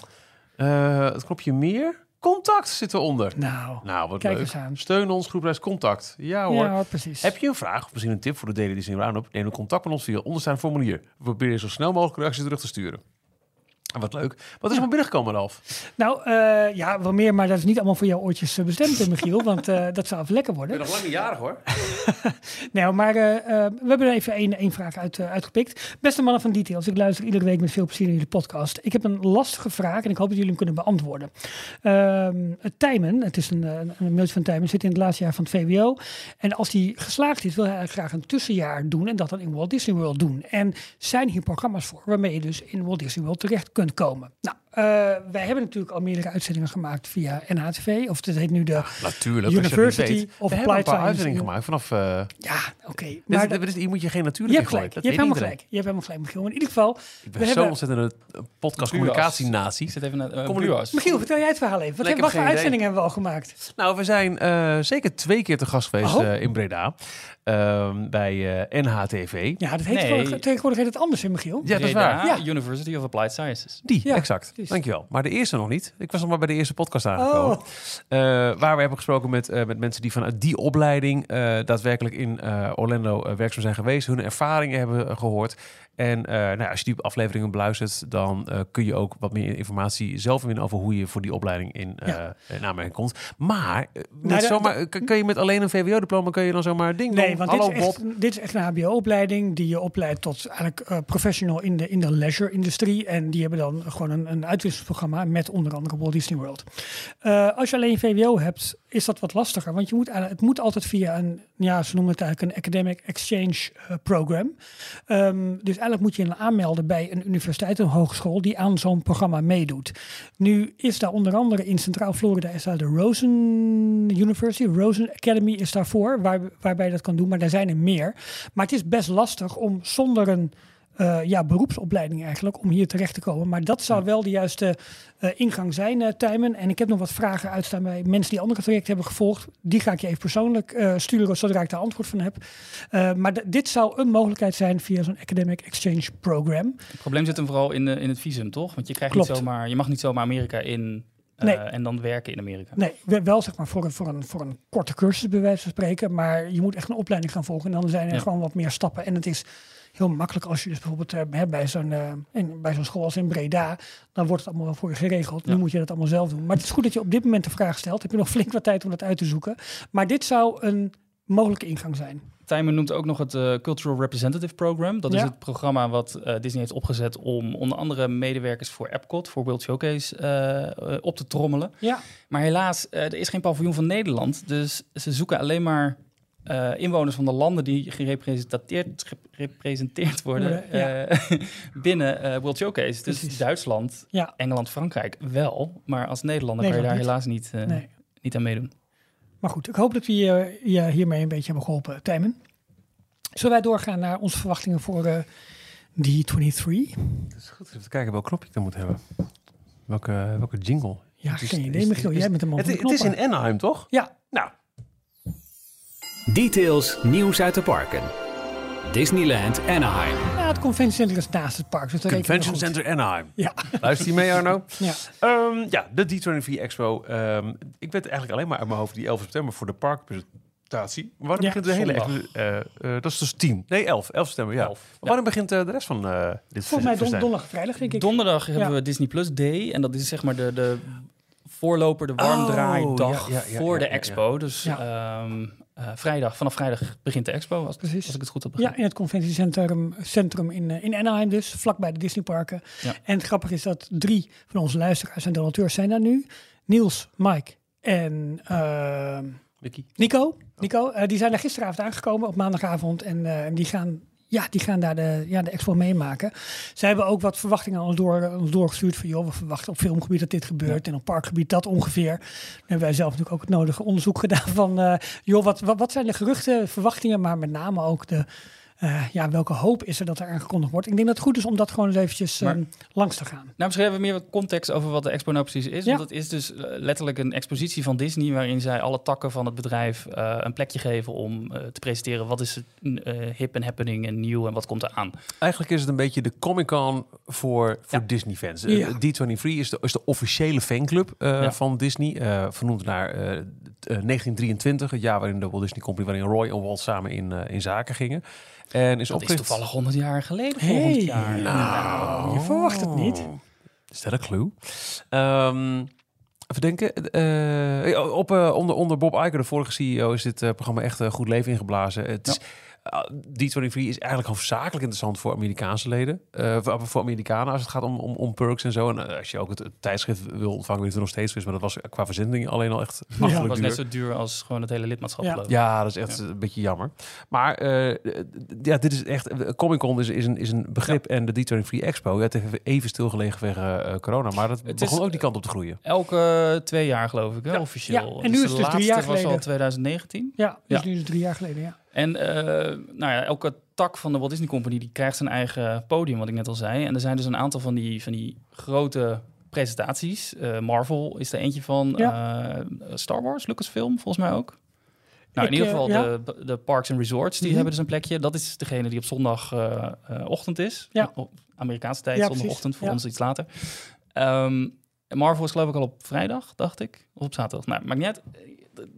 Eh, het knopje meer. Contact zit eronder. Nou, Nou, wat Kijk leuk. eens aan. Steun ons, groepreis contact. Ja hoor. ja, precies. Heb je een vraag of misschien een tip voor de Daily Disney Roundup? Neem dan contact met ons via het onderstaande formulier. We proberen zo snel mogelijk reacties terug te sturen. En wat leuk. Wat is er allemaal binnengekomen, Ralf? Nou, eh, ja, wel meer, maar dat is niet allemaal voor jouw oortjes eh, bestemd, eh, Michiel. [laughs] want eh, dat zou even lekker worden. nog lang niet jarig hoor. [laughs] Nou, maar we hebben er even één één vraag uit, eh, uitgepikt. Beste mannen van Details, ik luister iedere week met veel plezier naar jullie podcast. Ik heb een lastige vraag en ik hoop dat jullie hem kunnen beantwoorden. Ehm Tijmen, het is een, een mailtje van Tijmen, zit in het laatste jaar van het VWO. En als hij geslaagd is, wil hij graag een tussenjaar doen en dat dan in Walt Disney World doen. En zijn hier programma's voor waarmee je dus in Walt Disney World terecht kunt komen. Nou, eh, wij hebben natuurlijk al meerdere uitzendingen gemaakt via NHTV, of het heet nu de... Natuurlijk. University of We hebben een Applied paar Science. uitzendingen gemaakt vanaf... eh Ja, oké. maar dit, dit- hier moet je geen je natuurlijke gelijk. gooien. Je Dat hebt weet helemaal iedereen. gelijk. Je hebt helemaal gelijk, Michiel. In ieder geval, Ik ben We zo ontzettend een podcast communicatienatie. Ik zit even naar uh, Kom maar nu. Bluas. Michiel, vertel jij het verhaal even. Wat, Nee, voor uitzendingen hebben we al gemaakt? Nou, we zijn eh, zeker twee keer te gast geweest Oh. eh, in Breda. Ehm, bij eh, NHTV. Ja, dat heet Nee. tegenwoordig, heet het anders, Michiel? Ja, dat is waar. Ja. University of Applied Sciences. Die, Ja, exact. Precies. Dankjewel. Maar de eerste nog niet. Ik was nog maar bij de eerste podcast aangekomen. Oh, Eh, waar we hebben gesproken met, eh, met mensen die vanuit die opleiding eh, daadwerkelijk in Orlando werkzaam zijn geweest. Hun ervaringen hebben eh, gehoord. En eh, nou, als je die afleveringen beluistert, dan eh, kun je ook wat meer informatie zelf winnen over hoe je voor die opleiding in, eh Ja. in aanmerking komt. Maar, met Nou, zomaar, kun je met alleen een VWO-diploma kun je dan zomaar ding nee, doen? want Hallo dit is, echt, dit is echt een HBO-opleiding die je opleidt tot eigenlijk professional in de, in de leisure-industrie. En die hebben dan gewoon een, een uitwisselingsprogramma met onder andere Walt Disney World. Als je alleen VWO hebt, is dat wat lastiger. Want je moet, het moet altijd via een, ja, ze noemen het eigenlijk een academic exchange program. Ehm, dus eigenlijk moet je je aanmelden bij een universiteit, een hogeschool, die aan zo'n programma meedoet. Nu is daar onder andere in Centraal Florida is daar de Rosen University, Rosen Academy is daarvoor, waar, waarbij je dat kan doen, maar daar zijn er meer. Maar het is best lastig om zonder een eh, ja, beroepsopleiding eigenlijk, om hier terecht te komen. Maar dat zou wel de juiste eh, ingang zijn, Tijmen. En ik heb nog wat vragen uitstaan bij mensen die andere trajecten hebben gevolgd. Die ga ik je even persoonlijk sturen, zodra ik daar antwoord van heb. Maar dit zou een mogelijkheid zijn via zo'n Academic Exchange Program. Het probleem zit hem vooral in, in het visum, toch? Want je, krijgt Klopt. niet zomaar, je mag niet zomaar Amerika in en dan werken in Amerika. Nee, we- wel zeg maar voor een, voor, een, voor een korte cursus bij wijze van spreken. Maar je moet echt een opleiding gaan volgen. En dan zijn er Ja. gewoon wat meer stappen. En het is heel makkelijk als je dus bijvoorbeeld eh, hè, bij zo'n eh, bij zo'n school als in Breda. Dan wordt het allemaal wel voor je geregeld. Nu moet je dat allemaal zelf doen. Maar het is goed dat je op dit moment de vraag stelt. Heb je nog flink wat tijd om dat uit te zoeken. Maar dit zou een mogelijke ingang zijn. Tijmen noemt ook nog het eh, Cultural Representative Program. Dat is het programma wat Disney heeft opgezet om onder andere medewerkers voor Epcot, voor World Showcase, op te trommelen. Ja, Maar helaas, er is geen paviljoen van Nederland. Dus ze zoeken alleen maar eh, inwoners van de landen die gerepresenteerd, gerepresenteerd worden ja. eh, [laughs] binnen eh, World Showcase. Dus Precies. Duitsland, ja, Engeland, Frankrijk wel. Maar als Nederlander kan je daar helaas niet, eh, nee. niet aan meedoen. Maar goed, ik hoop dat we je, je hiermee een beetje hebben geholpen, Tijmen. Zullen wij doorgaan naar onze verwachtingen voor eh D23? Het is goed. Even kijken welk knopje ik dan moet hebben. Welke, welke jingle? Ja, geen idee, is- Michiel. is- Jij bent de man Het, van de het is in Anaheim, toch? Ja, Nou, Details nieuws uit de parken. Disneyland Anaheim. ja, het conventiecentrum is naast het park. Dus dat Convention. Center Anaheim. Ja, Luister je mee, Arno? ja. Ehm, ja, de D23 Expo. Ehm, ik weet eigenlijk alleen maar uit mijn hoofd die 11 september voor de parkpresentatie. Wanneer Ja, begint de hele? Eh, eh, dat is dus 10. Nee, 11. 11 september, ja. Elf. Wanneer begint eh, de rest van eh dit Volgens mij don, donderdag, vrijdag, denk ik. Donderdag hebben Ja. we Disney Plus Day. En dat is zeg maar de, de voorloper, de warmdraaidag Oh, ja, ja, ja, voor ja, de ja, expo. Dus Ja. Eh, vrijdag, vanaf vrijdag begint de expo, als, Precies. als ik het goed heb Ja, begrepen. in het conventiecentrum centrum in, eh, in Anaheim dus, vlakbij de Disneyparken. Ja. En het grappige is dat drie van onze luisteraars en donateurs zijn daar nu. Niels, Mike en ehm, Mickey? Nico. Nico, eh, die zijn er gisteravond aangekomen op maandagavond. En eh, die gaan ja, die gaan daar de, ja, de expo meemaken. Zij hebben ook wat verwachtingen al door, ons doorgestuurd van joh, we verwachten op filmgebied dat dit gebeurt en op parkgebied dat ongeveer. Dan hebben wij zelf natuurlijk ook het nodige onderzoek gedaan van eh, joh, wat, wat, wat zijn de geruchten, verwachtingen, maar met name ook de eh, ja, welke hoop is er dat er aangekondigd wordt? Ik denk dat het goed is om dat gewoon eens eventjes Maar- ehm, langs te gaan. Nou, misschien hebben we meer context over wat de expo nou precies is. Ja. Want het is dus eh, letterlijk een expositie van Disney... waarin zij alle takken van het bedrijf eh, een plekje geven... om eh, te presenteren wat is het eh, hip en happening en nieuw en wat komt er aan. Eigenlijk is het een beetje de Comic-Con voor, voor Ja. Disney-fans. Ja. Eh, D23 is de, is de officiële fanclub eh, Ja. van Disney. eh, vernoemd naar eh, t- eh, 1923, het jaar waarin de Walt Disney Company... waarin Roy en Walt samen in, eh, in zaken gingen. En is Dat is toevallig 100 jaar geleden Hey. volgend jaar. Nou, Je verwacht het niet. Is dat een clue? Ehm, even denken. eh, op, eh, onder, onder Bob Iger, de vorige CEO, is dit eh, programma echt eh, goed leven ingeblazen. Het is, ah, D23 is eigenlijk hoofdzakelijk interessant voor Amerikaanse leden. eh, voor, voor Amerikanen als het gaat om, om, om perks en zo. En eh, als je ook het, het tijdschrift wil ontvangen, weet je het nog steeds is. Maar dat was qua verzending alleen al echt Ja. Het achterlijk was duur. net zo duur als gewoon het hele lidmaatschap Ja. Ja, dat is echt een beetje jammer. Maar eh, ja, dit is echt. Comic Con is, is, een, is een begrip. En de D23 Expo. Ja, het heeft even stilgelegen vanwege eh, corona. Maar dat Het begon is- ook die kant op te groeien. Elke twee jaar geloof ik, hè, officieel. Ja, en nu is het dus drie laatste jaar was al geleden. 2019. Ja, dus Ja. nu is het drie jaar geleden, ja. En eh, nou ja, elke tak van de Walt Disney Company die krijgt zijn eigen podium, wat ik net al zei. En er zijn dus een aantal van die, van die grote presentaties. Eh, Marvel is er eentje van. Eh, Star Wars, Lucasfilm, volgens mij ook. Nou, in ieder geval ja. de, de Parks and Resorts, die Mhm. hebben dus een plekje. Dat is degene die op zondagochtend is. Ja. Op Amerikaanse tijd, Ja, zondagochtend, voor ons iets later. Ehm, Marvel is geloof ik al op vrijdag, dacht ik. Of op zaterdag. Nou, maakt niet uit.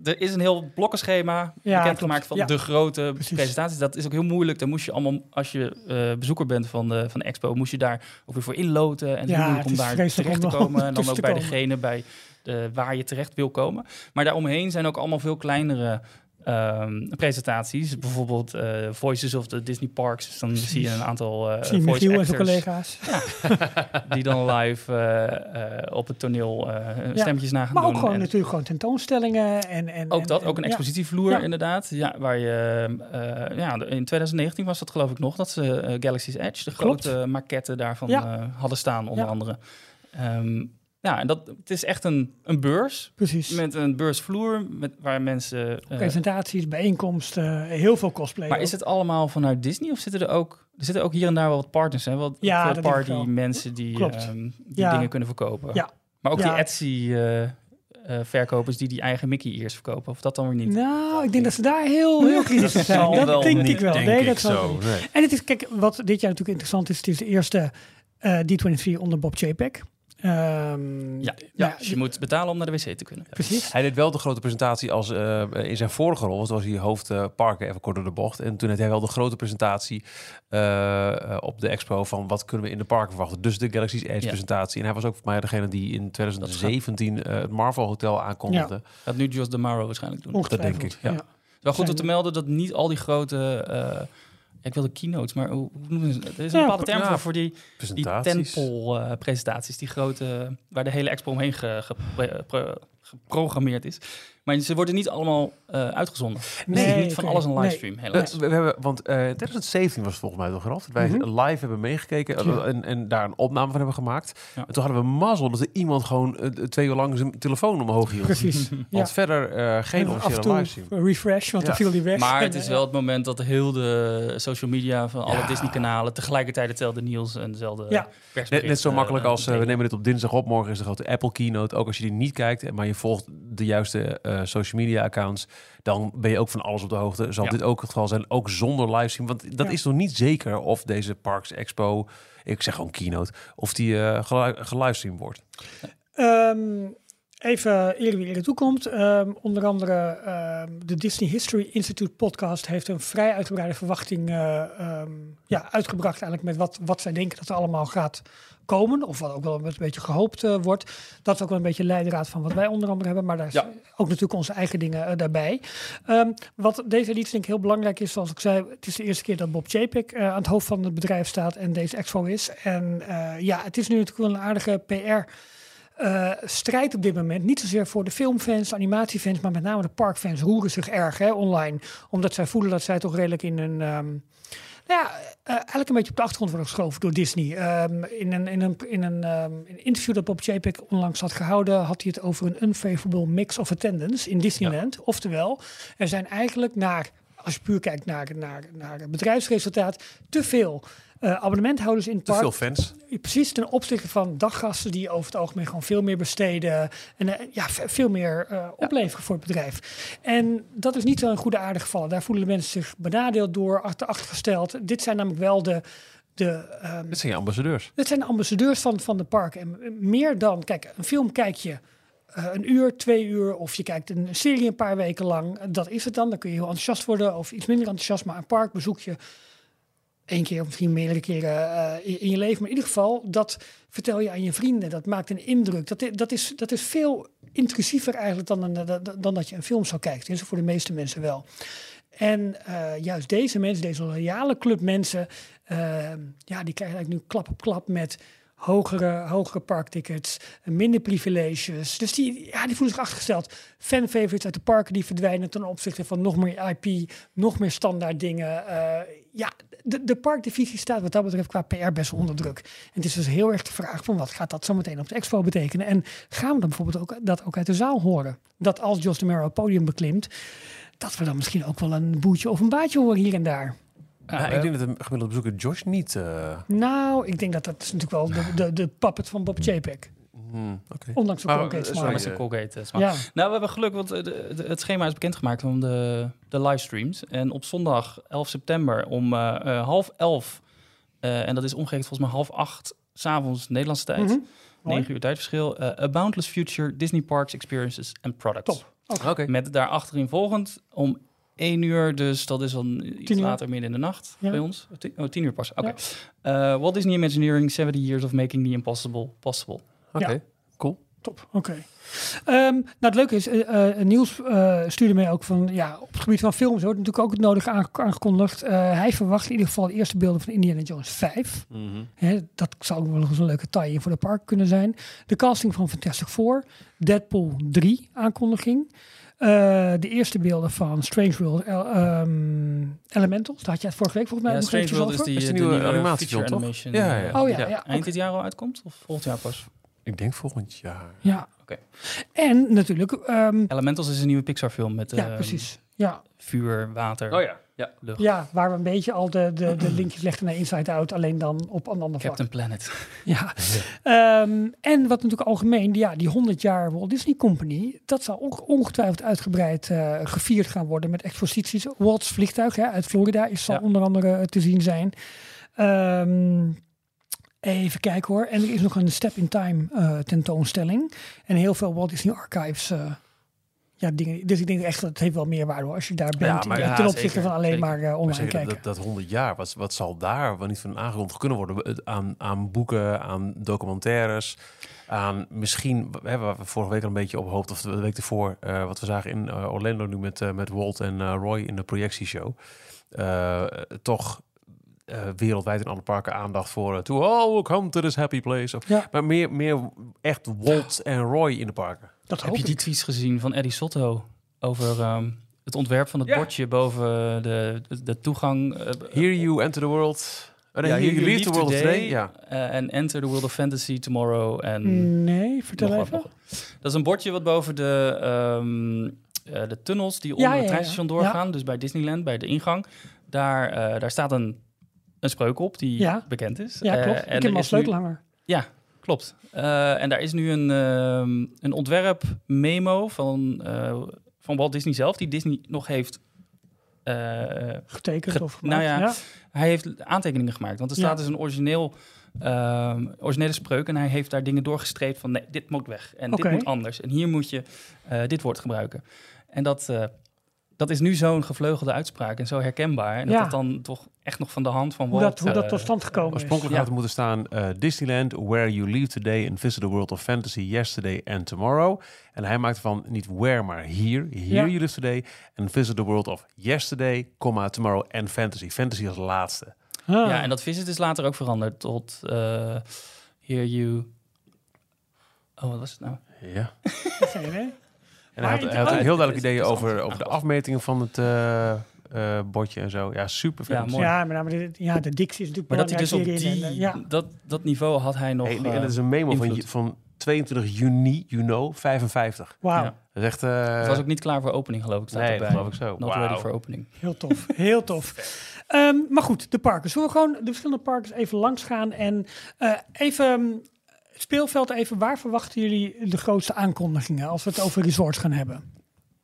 Er is een heel blokkenschema Ja, bekendgemaakt van. Ja. de grote Precies. presentaties. Dat is ook heel moeilijk. Dan moest je allemaal, als je eh, bezoeker bent van de, van de expo, moest je daar ook weer voor inloten. En Ja, om daar terecht te om- om komen. En dan ook bij degene bij de, waar je terecht wil komen. Maar daaromheen zijn ook allemaal veel kleinere ehm, presentaties. Bijvoorbeeld eh, Voices of the Disney Parks. Dus dan Precies. zie je een aantal eh Zie voice Michiel en zijn actors collega's. [laughs] die dan live eh, op het toneel Ja. stemmetjes na gaan Maar doen. ook gewoon En- natuurlijk gewoon tentoonstellingen. En, en, ook en- dat, en- ook een expositievloer Ja. inderdaad. Ja, waar je, ja, in 2019 was dat geloof ik nog, dat ze Galaxy's Edge, de Klopt. grote maquette daarvan hadden staan, onder andere. Ehm, ja, en dat, het is echt een, een beurs Precies. met een beursvloer met, waar mensen... eh, Presentaties, bijeenkomsten, heel veel cosplay. maar ook. is het allemaal vanuit Disney of zitten er ook... Er zitten ook hier en daar wel wat partners, hè? Wat Ja, dat denk ik party wel. mensen die, Klopt. ehm, die Ja. dingen kunnen verkopen. Ja. Maar ook Ja. die Etsy eh, eh, verkopers die die eigen Mickey ears verkopen. Of dat dan weer niet? Nou, ik denk dat ze daar heel, heel kritisch op zijn. Dat wel denk niet, ik wel. denk nee, ik dat zo. Nee. En het is, kijk, wat dit jaar natuurlijk interessant is, het is de eerste eh, D23 onder Bob Chapek. Ehm, Ja, nou ja, dus je moet betalen om naar de wc te kunnen. Precies. Hij deed wel de grote presentatie als eh, in zijn vorige rol. want was hij hoofd eh, parken, even kort door de bocht. En toen had hij wel de grote presentatie eh, op de expo van wat kunnen we in de parken verwachten. Dus de Galaxy's Edge Ja. presentatie. En hij was ook voor mij degene die in 2017 eh, het Marvel Hotel aankondigde. Dat nu Jos DeMauro waarschijnlijk doen. Ongetwijfeld. denk ik, ja. Wel goed om te melden dat niet al die grote... ik wilde keynotes, maar hoe, noemen ze het? Er is een Ja, bepaalde term ja. voor, voor die, die Presentaties. tentpole-presentaties. die grote, waar de hele expo omheen ge- geprogrammeerd is. Maar ze worden niet allemaal eh, uitgezonden. Dus Nee, niet van alles een livestream, Eh, helaas. we, we hebben, want eh 2017 was het volgens mij toch eraf. Dat wij Mhm. live hebben meegekeken eh, Ja. en, en daar een opname van hebben gemaakt. Ja. En toen hadden we mazzel dat er iemand gewoon eh, twee uur lang zijn telefoon omhoog hield. Precies. Want ja. verder eh, geen officiële livestream. refresh, want Ja. dan viel die weg. Maar En, het is eh, wel het moment dat heel de social media van alle. Disney-kanalen tegelijkertijd hetzelfde nieuws en dezelfde Ja. Net, net zo eh, makkelijk als eh, we nemen dit op dinsdag op. Morgen is de grote Apple keynote. Ook als je die niet kijkt, maar je volgt de juiste eh, social media accounts, dan ben je ook van alles op de hoogte. Zal Ja. dit ook het geval zijn, ook zonder livestream? Want dat Ja. is nog niet zeker of deze Parks Expo, ik zeg gewoon keynote, of die gelu- gelivestreamd wordt. Ehm, even eerder wie er toekomt. Ehm onder andere ehm, de Disney History Institute podcast heeft een vrij uitgebreide verwachting eh, ehm, ja, uitgebracht eigenlijk met wat, wat zij denken dat er allemaal gaat komen. Of wat ook wel een beetje gehoopt eh, wordt. Dat is ook wel een beetje leidraad van wat wij onder andere hebben. Maar daar is Ja. ook natuurlijk onze eigen dingen eh, daarbij. Wat deze editie denk ik heel belangrijk is, zoals ik zei, het is de eerste keer dat Bob Chapek eh, aan het hoofd van het bedrijf staat en deze expo is. En eh, ja, het is nu natuurlijk wel een aardige PR eh, strijd op dit moment. Niet zozeer voor de filmfans, animatiefans, maar met name de parkfans roeren zich erg hè, online. Omdat zij voelen dat zij toch redelijk in een. ehm, Nou ja, eh, eigenlijk een beetje op de achtergrond worden geschoven door Disney. Ehm, in, een, in, een, in, een, ehm, een interview dat Bob Chapek onlangs had gehouden, had hij het over een unfavorable mix of attendance in Disneyland. Oftewel, er zijn eigenlijk naar, als je puur kijkt naar, naar, naar het bedrijfsresultaat, te veel eh, abonnementhouders in het Te park. veel fans. Precies ten opzichte van daggasten die over het algemeen gewoon veel meer besteden en eh, ja, ve- veel meer eh, opleveren voor het bedrijf. En dat is niet zo een goede aarde gevallen. Daar voelen de mensen zich benadeeld door, achter, achtergesteld. Dit zijn namelijk wel de, de, ehm, Dit zijn je ambassadeurs. dit zijn de ambassadeurs van, van de parken. En meer dan, kijk, een film kijk je een uur, twee uur, of je kijkt een serie een paar weken lang. Dat is het dan. Dan kun je heel enthousiast worden of iets minder enthousiast. Maar een park bezoek je één keer of misschien meerdere keren eh, in, je leven. Maar in ieder geval, dat vertel je aan je vrienden. Dat maakt een indruk. Dat, dat, is, dat is veel intrusiever eigenlijk dan, dan, dat je een film zou kijken. Tenminste, voor de meeste mensen wel. En eh, juist deze mensen, deze loyale club mensen, eh, ja, die krijgen eigenlijk nu klap op klap met hogere, hogere parktickets, minder privileges. Dus die, ja, die voelen zich achtergesteld. Fanfavorites uit de parken die verdwijnen ten opzichte van nog meer IP, nog meer standaard dingen. Eh, ja, de, de parkdivisie staat wat dat betreft qua PR best onder druk. En het is dus heel erg de vraag van wat gaat dat zo meteen op de expo betekenen? En gaan we dan bijvoorbeeld ook dat ook uit de zaal horen? Dat als Jos de het podium beklimt, dat we dan misschien ook wel een boetje of een baatje horen hier en daar. Ja, ik denk dat de gemiddelde bezoeker Josh niet... eh, Nou, ik denk dat dat is natuurlijk wel de, de, de puppet van Bob Chapek. hmm, oké. Ondanks de Maar, Colgate eh, met zijn eh, Colgate eh, smaak. Ja, Nou, we hebben geluk, want de, de- het schema is bekendgemaakt van de, de livestreams. En op zondag 11 september om eh, eh, half elf, eh, en dat is omgekeerd volgens mij half acht, s'avonds Nederlandse tijd, Mhm. Mooi. 9 uur tijdverschil, eh, A Boundless Future, Disney Parks, Experiences and Products. Top. Oké. Met daarachterin volgend om 1 uur, dus dat is dan iets Tien uur. later midden in de nacht Ja. bij ons. Oh, tien, oh, 10 uur pas, oké. Eh, Walt Disney Imagineering, 70 Years of Making the Impossible Possible. Oké, Ja. cool. Top, oké. Ehm, nou, het leuke is, Niels eh, stuurde mij ook van, ja, op het gebied van films wordt natuurlijk ook het nodige aange- aangekondigd. Eh, hij verwacht in ieder geval de eerste beelden van Indiana Jones 5. Mhm. Hè, dat zou ook wel nog eens een leuke tie voor de park kunnen zijn. De casting van Fantastic Four, Deadpool 3 aankondiging. Eh, de eerste beelden van Strange World ehm, Elementals. Daar had je het vorige week volgens mij Ja, nog Strange World is die, Is eh, die de nieuwe nieuwe toch? animation. Ja, eh, ja. Oh ja, ja, Eind dit jaar al uitkomt of volgend jaar pas? Ik denk volgend jaar. Ja. Oké. En natuurlijk, ehm, Elementals is een nieuwe Pixar film met ja, eh, precies. Ja, vuur, water, Oh ja. ja. lucht. ja, waar we een beetje al de, de, de linkjes legden naar Inside Out, alleen dan op een ander vlak. Captain Planet. [laughs] Ja. Ehm, en wat natuurlijk algemeen, ja, die 100 jaar Walt Disney Company, dat zal ook ongetwijfeld uitgebreid eh, gevierd gaan worden met exposities. Walt's vliegtuig hè, uit Florida is zal Ja. onder andere eh, te zien zijn. Ehm, even kijken hoor. En er is nog een Step in Time eh, tentoonstelling. En heel veel Walt Disney Archives. eh, ja, dingen. Dus ik denk echt dat het heeft wel meerwaarde hoor, als je daar bent. maar in- ja, ten opzichte zeker, van alleen zeker. maar Maar online kijken. dat, dat 100 jaar, wat, wat zal daar wel niet van aangekondigd kunnen worden? Aan, aan boeken, aan documentaires, aan misschien, we hebben we vorige week al een beetje op hoopte, of de week ervoor, eh, wat we zagen in eh, Orlando nu met, met Walt en Roy in de projectieshow. Toch wereldwijd in alle parken aandacht voor eh, to all come to this happy place. Of, Ja. Maar meer, meer echt Walt en Roy in de parken. Dat Heb je die ik. tweets gezien van Eddie Sotto over ehm, het ontwerp van het Ja. bordje boven de, de, de toegang? eh, Here you enter the world. Oh, nee, ja, you leave the world today. Ja. eh, En enter the world of fantasy tomorrow. En Nee, vertel even. wat. Dat is een bordje wat boven de, ehm, eh, de tunnels die Ja, onder het ja. treinstation doorgaan. Dus bij Disneyland, bij de ingang. Daar, eh, daar staat een, een spreuk op die Ja. bekend is. Ja, Eh, klopt. en ik heb hem al sleutelhanger. Ja, klopt. Eh, en daar is nu een, ehm, een ontwerp memo van, eh, van Walt Disney zelf, die Disney nog heeft. eh, Getekend Ge- of nou gemaakt. ja, hij heeft aantekeningen gemaakt. Want er Ja. staat dus een origineel, ehm, originele spreuk. En hij heeft daar dingen doorgestreept van nee, dit moet weg. En dit moet anders. En hier moet je dit woord gebruiken. En dat, dat is nu zo'n gevleugelde uitspraak en zo herkenbaar. En Ja. dat dat dan toch echt nog van de hand van Hoe Walt... dat, hoe dat eh, tot stand gekomen is. Oorspronkelijk Ja. had het moeten staan eh, Disneyland, where you leave today and visit the world of fantasy yesterday and tomorrow. En hij maakt van niet where, maar here. Here Ja. you live today and visit the world of yesterday, comma, tomorrow and fantasy. Fantasy als laatste. Ah. Ja, en dat visit is later ook veranderd tot eh Here you... Oh, wat was het nou? Ja. En hij had, hij had Maar- een heel duidelijk ideeën over, over de afmetingen van het, eh, eh, eh, bordje en zo. Ja, super vet. Ja, mooi. Ja, met name de, ja, de dictie is natuurlijk Maar dat hij dus op die. En, eh, ja, dat, dat niveau had hij nog... Hey, en dat is een memo van, invloed. van 22 juni, you know, 55. wauw. ja. Dat is echt... eh, Het was ook niet klaar voor opening, geloof ik. Staat nee, erbij. dat geloof ik zo. Not Wauw. ready for opening. Heel tof, heel tof. Ehm, maar goed, de parken. Zullen we gewoon de verschillende parken even langs gaan en eh, even um, het speelveld even. Waar verwachten jullie de grootste aankondigingen als we het over resorts gaan hebben?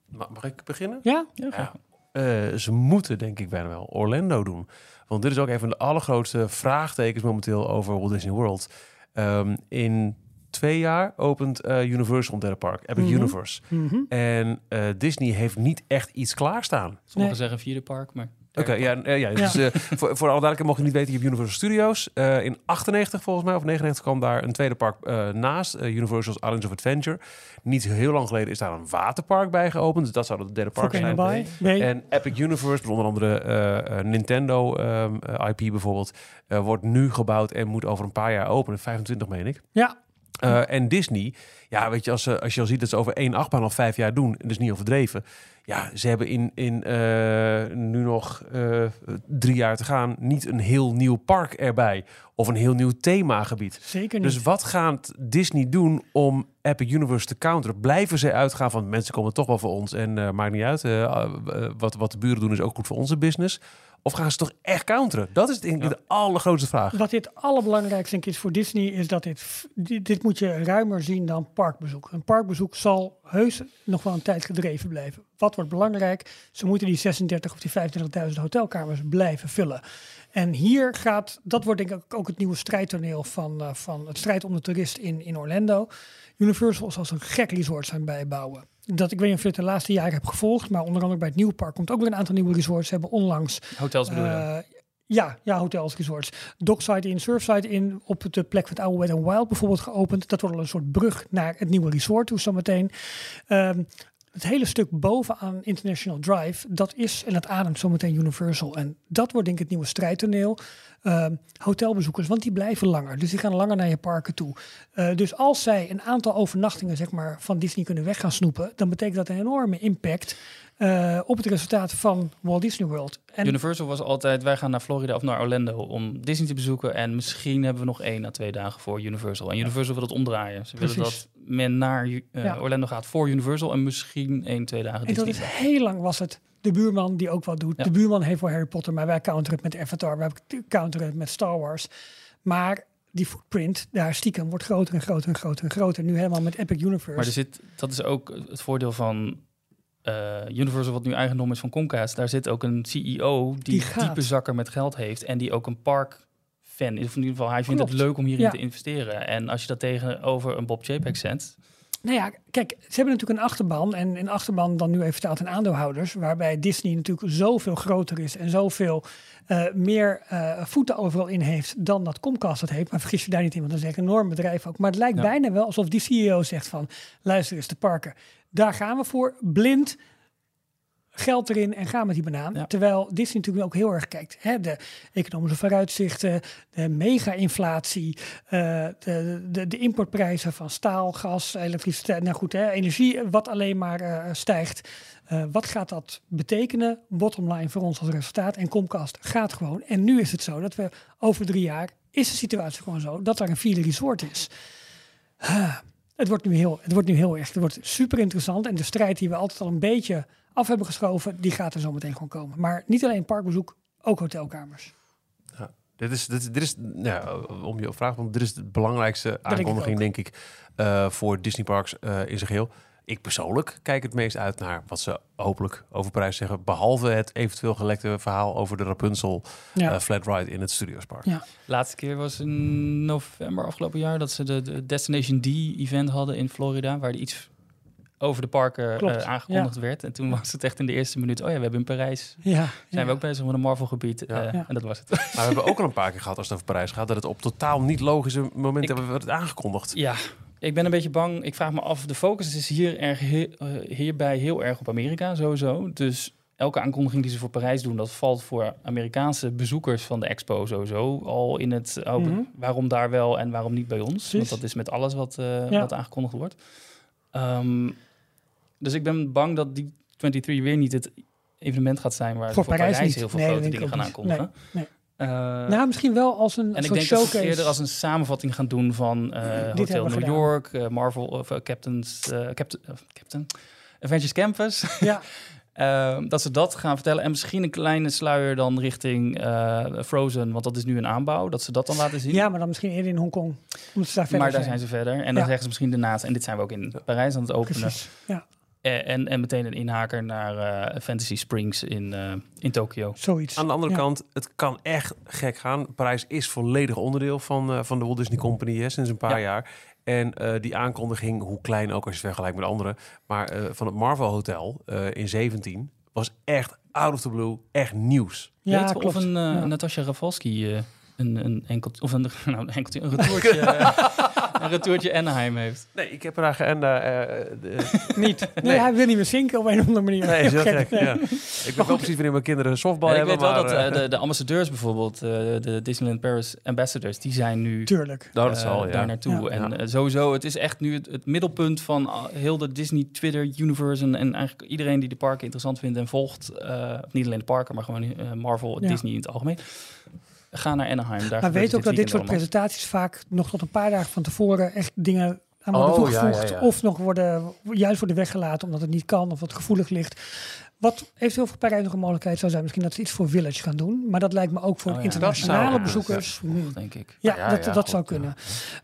Ma- Mag ik beginnen? Ja? Ja. Eh, ze moeten denk ik bijna wel Orlando doen. Want dit is ook een van de allergrootste vraagtekens momenteel over Walt Disney World. Ehm, in twee jaar opent eh, Universal een derde park, Epic Mhm. Universe. Mhm. En eh, Disney heeft niet echt iets klaarstaan. Sommigen Nee. zeggen vierde park, maar... Oké, ja, ja, dus, eh, voor, voor alle duidelijkheid mocht je niet weten, je hebt Universal Studios. Eh, in 98 volgens mij, of 99 kwam daar een tweede park eh, naast. Universal's Islands of Adventure. Niet heel lang geleden is daar een waterpark bij geopend. Dus dat zou het derde park Volcano zijn. Nee. En Epic Universe, onder andere Nintendo ehm, eh, IP bijvoorbeeld, wordt nu gebouwd en moet over een paar jaar openen. 25 meen ik. Ja, Eh, en Disney, ja, weet je, als, ze, als je al ziet dat ze over één achtbaan al vijf jaar doen, en dus niet overdreven. Ja, ze hebben in, in eh, nu nog eh, drie jaar te gaan niet een heel nieuw park erbij. Of een heel nieuw themagebied. zeker niet. Dus wat gaat Disney doen om Epic Universe te counteren? Blijven ze uitgaan van mensen komen toch wel voor ons en eh, maakt niet uit. eh, eh, wat, wat de buren doen is ook goed voor onze business. Of gaan ze toch echt counteren? Dat is denk ik Ja. de allergrootste vraag. Wat dit allerbelangrijkste denk ik is voor Disney is dat dit, dit, dit moet je ruimer zien dan parkbezoek. Een parkbezoek zal heus nog wel een tijd gedreven blijven. Wat wordt belangrijk? Ze moeten die 36 of die 35.000 hotelkamers blijven vullen. En hier gaat, dat wordt denk ik ook het nieuwe strijdtoneel van, eh, van het strijd om de toerist in, in Orlando. Universal zal een gek resort zijn bijbouwen. Dat, ik weet niet of je het de laatste jaren hebt gevolgd, maar onder andere bij het nieuwe park komt ook weer een aantal nieuwe resorts. Ze hebben onlangs Hotels bedoel je? eh, ja, ja, hotels, resorts. Dockside in, Surfside in, op de plek van het oude Wet Wild bijvoorbeeld geopend. Dat wordt al een soort brug naar het nieuwe resort toe zometeen. Ehm het hele stuk bovenaan International Drive, dat is en dat ademt zometeen Universal. En dat wordt denk ik het nieuwe strijdtoneel. Ehm, hotelbezoekers, want die blijven langer. Dus die gaan langer naar je parken toe. Eh, dus als zij een aantal overnachtingen zeg maar, van Disney kunnen weg gaan snoepen, dan betekent dat een enorme impact eh, op het resultaat van Walt Disney World. En Universal was altijd, wij gaan naar Florida of naar Orlando om Disney te bezoeken. En misschien hebben we nog één à twee dagen voor Universal. En Universal wil het omdraaien. Ze willen dat men naar eh, Ja. Orlando gaat voor Universal en misschien één, twee dagen En dat Disney. is heel lang was het de buurman die ook wat doet. Ja. De buurman heeft voor Harry Potter, maar wij counteren het met Avatar, wij counteren het met Star Wars. Maar die footprint daar stiekem wordt groter en groter en groter en groter. Nu helemaal met Epic Universe. Maar er zit, dat is ook het voordeel van eh, Universal, wat nu eigendom is van Comcast. Daar zit ook een CEO die, diepe zakken met geld heeft en die ook een park fan is. Of in ieder geval, hij vindt Klopt. het leuk om hierin Ja. te investeren. En als je dat tegenover een Bob Chapek zet, Nou ja, kijk, ze hebben natuurlijk een achterban. En een achterban dan nu even vertaald in aandeelhouders. Waarbij Disney natuurlijk zoveel groter is en zoveel eh, meer eh, voeten overal in heeft dan dat Comcast dat heeft. Maar vergis je daar niet in, want dat is echt een enorm bedrijf ook. Maar het lijkt Ja. bijna wel alsof die CEO zegt van... luister eens, de parken, daar gaan we voor. Blind, geld erin en ga met die banaan. Ja. Terwijl Disney natuurlijk ook heel erg kijkt. Hè, de economische vooruitzichten, de mega-inflatie, eh, de, de, de importprijzen van staal, gas, elektriciteit, nou goed, hè, energie, wat alleen maar eh, stijgt. Eh, wat gaat dat betekenen, bottom line voor ons als resultaat? En Comcast gaat gewoon. En nu is het zo dat we over drie jaar, is de situatie gewoon zo, dat er een vierde resort is. Het wordt nu heel, het wordt nu heel erg. Het wordt super interessant. En de strijd die we altijd al een beetje af hebben geschoven, die gaat er zo meteen gewoon komen. Maar niet alleen parkbezoek, ook hotelkamers. Dit is, dit, dit is nou, om je vraag, want dit is de belangrijkste aankondiging, denk ik, eh, voor Disney Parks eh, in zijn geheel. Ik persoonlijk kijk het meest uit naar wat ze hopelijk over prijs zeggen. Behalve het eventueel gelekte verhaal over de Rapunzel Ja. eh, flat ride in het Studiospark. Ja. Laatste keer was in november afgelopen jaar dat ze de, de Destination D-event hadden in Florida, waar er iets over de parken eh, aangekondigd werd. En toen was het echt in de eerste minuut, oh ja, we hebben in Parijs, ja, zijn ja. we ook bezig met een Marvel-gebied. Ja. eh, Ja. En dat was het. Maar we hebben ook al een paar keer gehad als het over Parijs gaat, dat het op totaal niet logische momenten Ik- wordt aangekondigd. ja, ik ben een beetje bang. Ik vraag me af, de focus is hier erg, eh, hierbij heel erg op Amerika sowieso. Dus elke aankondiging die ze voor Parijs doen, dat valt voor Amerikaanse bezoekers van de expo sowieso al in het oh, Mhm. waarom daar wel en waarom niet bij ons. Precies. Want dat is met alles wat, eh, Ja. wat aangekondigd wordt. Ehm, dus ik ben bang dat die 23 weer niet het evenement gaat zijn waar Voor voor Parijs heel veel Nee, grote dingen gaan aankondigen. Nee, Eh, nou, misschien wel als een en ik denk dat ze eerder als een samenvatting gaan doen van eh, Hotel New gedaan. York, eh, Marvel of Captain's Captain, Captain Avengers Campus. [laughs] Ja, dat ze dat gaan vertellen. En misschien een kleine sluier dan richting Frozen, want dat is nu een aanbouw. Dat ze dat dan laten zien. ja, maar dan misschien eerder in Hongkong. Omdat ze daar verder maar daar zijn ze verder. En dan Ja. zeggen ze misschien daarnaast. En dit zijn we ook in Parijs aan het openen. Precies. Ja, En, en meteen een inhaker naar eh, Fantasy Springs in, eh, in Tokio. zoiets. Aan de andere Ja. kant, het kan echt gek gaan. Parijs is volledig onderdeel van, eh, van de Walt Disney Company hè, sinds een paar Ja. jaar. En eh, die aankondiging, hoe klein ook als je het vergelijkt met anderen, maar eh, van het Marvel Hotel eh, in 17 was echt out of the blue, echt nieuws. Ja, Weet we of een uh, Ja. Natasja Rafalski uh, een, een enkel of een, [laughs] nou, een enkeltje, een retourtje, [laughs] [laughs] [laughs] een retourtje Anaheim heeft? Nee, ik heb er eigenlijk en uh, niet. Nee, hij wil niet meer zinken op een of andere manier. Nee, is heel [laughs] gek. Ja. Ik weet wel precies wanneer mijn kinderen softbal ja, hebben. Ik weet wel dat uh, de, de ambassadeurs bijvoorbeeld, uh, de Disneyland Paris ambassadors, die zijn nu Tuurlijk. Nou, dat zal, ja. daar naartoe. Ja. En sowieso, het is echt nu het, het, middelpunt van heel de Disney Twitter universe en, en eigenlijk iedereen die de parken interessant vindt en volgt. Uh, niet alleen de parken, maar gewoon Marvel, Ja. Disney in het algemeen. Ga naar Anaheim. Daar Maar weet ook dat dit soort allemaal. presentaties vaak nog tot een paar dagen van tevoren echt dingen aan worden Oh, toegevoegd. ja, ja, ja. Of nog worden, juist worden weggelaten omdat het niet kan of wat gevoelig ligt. Wat eventueel voor Parijs nog een mogelijkheid zou zijn, misschien dat ze iets voor Village gaan doen. Maar dat lijkt me ook voor Oh, internationale bezoekers. denk ik. Ja, dat, dat goed, zou kunnen.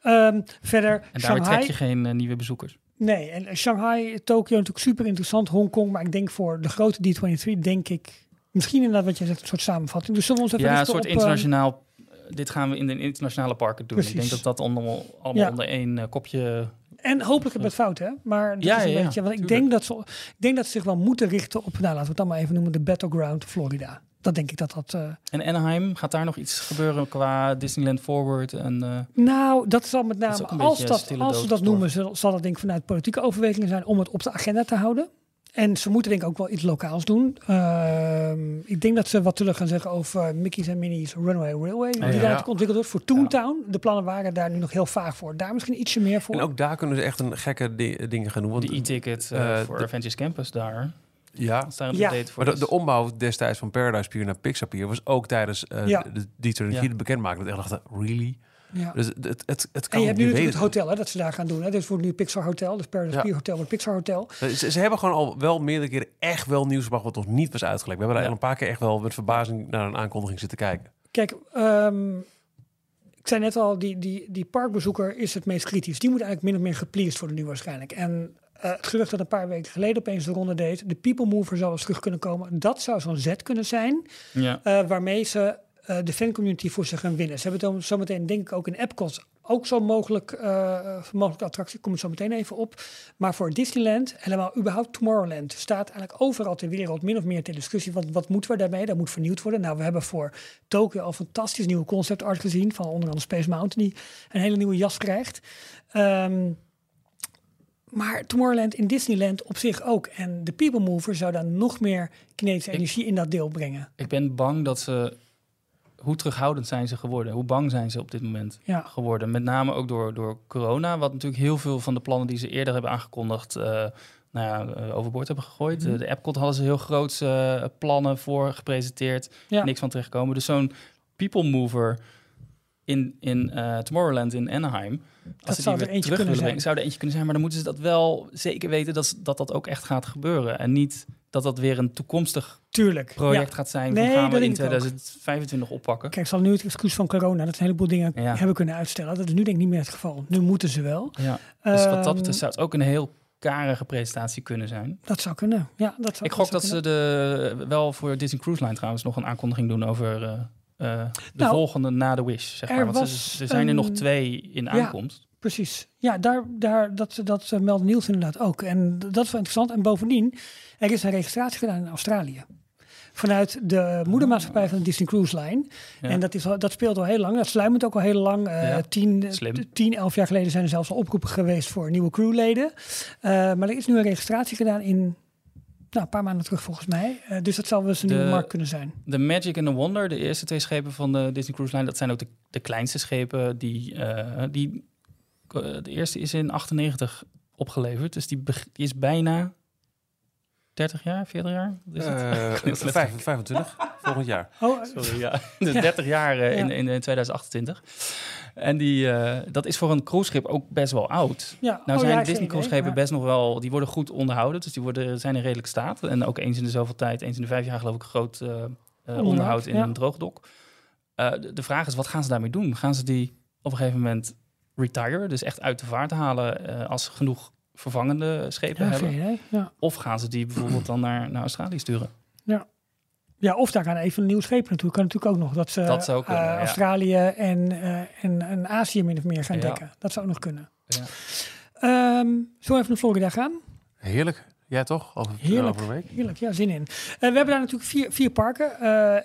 Ehm, verder, En Shanghai. trek je geen uh, nieuwe bezoekers. Nee, en Shanghai, Tokio natuurlijk super interessant. Hongkong, maar ik denk voor de grote D23 denk ik misschien inderdaad wat jij zegt, een soort samenvatting. Dus zullen we ons even Ja, een soort op, ehm, internationaal. dit gaan we in de internationale parken doen. Ik denk dat dat allemaal, allemaal Ja. onder één uh, kopje. En hopelijk heb ik het fout, hè? Maar dat Ja, is een ja, beetje. Want ik tuurlijk. denk, dat ze, ik denk dat ze zich wel moeten richten op, nou laten we het dan maar even noemen, de Battleground Florida. Dat denk ik dat dat. eh, En Anaheim, gaat daar nog iets gebeuren qua Disneyland Forward? En, uh, nou, dat zal met name, als, dat, als ze dat noemen, zal, zal dat denk ik vanuit politieke overwegingen zijn om het op de agenda te houden. En ze moeten denk ik ook wel iets lokaals doen. Ehm, ik denk dat ze wat zullen gaan zeggen over Mickey's en Minnie's Runway Railway. Die ja. daar ontwikkeld wordt voor Toontown. De plannen waren daar nu nog heel vaag voor. Daar misschien ietsje meer voor. En ook daar kunnen ze echt een gekke di- dingen gaan doen. Want, de e-ticket uh, eh, voor de- Avengers Campus daar. ja, Ja. maar de, is. de ombouw destijds van Paradise Pier naar Pixar Pier was ook tijdens eh Ja. de D23 Ja. de bekendmaking. Dat ik dacht, really? Ja. Dus het, het, het, het kan En je hebt nu natuurlijk het hotel hè, dat ze daar gaan doen. Hè. Dus wordt nu Pixar Hotel, dus Paradise Ja. Pier Hotel wordt Pixar Hotel. Ze, ze hebben gewoon al wel meerdere keren echt wel nieuws gebracht wat nog niet was uitgelekt. We hebben daar al een paar keer echt wel met verbazing naar een aankondiging zitten kijken. Kijk, ehm, ik zei net al, die, die, die parkbezoeker is het meest kritisch. Die moet eigenlijk min of meer gepleased worden nu waarschijnlijk. En eh, het gerucht dat een paar weken geleden opeens de ronde deed, de People Mover zou eens terug kunnen komen. Dat zou zo'n zet kunnen zijn, Ja. eh, waarmee ze eh, de fancommunity voor zich gaan winnen. Ze hebben het dan zometeen denk ik ook in Epcot ook zo'n mogelijk, eh, mogelijke attractie, kom ik zo meteen even op. Maar voor Disneyland, helemaal überhaupt Tomorrowland, staat eigenlijk overal ter wereld min of meer ter discussie. Wat, wat moeten we daarmee? Dat moet vernieuwd worden. Nou, we hebben voor Tokio al fantastisch nieuwe concept art gezien, van onder andere Space Mountain, die een hele nieuwe jas krijgt. Ehm, maar Tomorrowland in Disneyland op zich ook. En de People Mover zou dan nog meer kinetische energie in dat deel brengen. Ik ben bang dat ze... Hoe terughoudend zijn ze geworden? Hoe bang zijn ze op dit moment Ja. geworden? Met name ook door, door corona. Wat natuurlijk heel veel van de plannen die ze eerder hebben aangekondigd... eh, nou ja, eh, overboord hebben gegooid. Mhm. De Epcot hadden ze heel groot eh, plannen voor gepresenteerd. Ja. Niks van terechtgekomen. Dus zo'n people mover in, in Tomorrowland in Anaheim... Als ze zou er eentje kunnen zijn. brengen, zou er eentje kunnen zijn. Maar dan moeten ze dat wel zeker weten dat dat, dat ook echt gaat gebeuren. En niet dat dat weer een toekomstig Tuurlijk. project Ja. gaat zijn. Nee, gaan we in denk ik ook. 2025 oppakken. Kijk, zal nu het excuus van corona dat een heleboel dingen Ja. hebben kunnen uitstellen. Dat is nu denk ik niet meer het geval. Nu moeten ze wel. Ja. Dus wat dat betreft zou het ook een heel karige presentatie kunnen zijn. Dat zou kunnen. Ja, dat zou, Ik gok dat ze de, wel voor Disney Cruise Line trouwens nog een aankondiging doen over eh, eh, de Nou, volgende na de Wish. Zeg er maar. Want was ze- er zijn er nog twee in aankomst. Precies. Ja, daar, daar, dat, dat meldde Niels inderdaad ook. En dat is wel interessant. En bovendien, er is een registratie gedaan in Australië. Vanuit de moedermaatschappij van de Disney Cruise Line. Ja. En dat, is al, dat speelt al heel lang. Dat sluimert ook al heel lang. Eh Ja, tien, t- tien, elf jaar geleden zijn er zelfs al oproepen geweest voor nieuwe crewleden. Eh, maar er is nu een registratie gedaan in nou, een paar maanden terug volgens mij. Eh, dus dat zal wel eens een De- nieuwe markt kunnen zijn. De Magic en the Wonder, de eerste twee schepen van de Disney Cruise Line, dat zijn ook de, de kleinste schepen. Die, eh, die, eh, de eerste is in 98 opgeleverd, dus die, is bijna 30 jaar, 40 jaar? Is het? Eh, Knippen. 25, 25, volgend jaar. Oh, [laughs] Sorry, ja. [laughs] Dus 30 jaar eh, in, Ja. in, in 2028. En die, eh, dat is voor een cruiseschip ook best wel oud. ja. Nou oh, zijn ja, Disney cruiseschepen best nog wel... Die worden goed onderhouden, dus die worden, zijn in redelijk staat. En ook eens in de zoveel tijd, eens in de vijf jaar geloof ik... groot eh, eh, onderhoud in ja. een droogdok. Eh, de, de vraag is, wat gaan ze daarmee doen? Gaan ze die op een gegeven moment retire, dus echt uit de vaart halen... eh, als ze genoeg vervangende schepen Ja, hebben? idee. Ja. Of gaan ze die bijvoorbeeld dan naar, naar Australië sturen? ja, of daar gaan even een nieuw scheep naartoe. Kan natuurlijk ook nog. Dat ze Dat zou kunnen, eh, ja. Australië en, eh, en, en Azië min of meer gaan Ja. dekken. Dat zou ook nog kunnen. Ja. Ehm zullen we even naar Florida gaan? Heerlijk. Jij toch? Over, Heerlijk. over een week? Heerlijk, ja, zin in. Eh, we hebben daar natuurlijk vier, vier parken.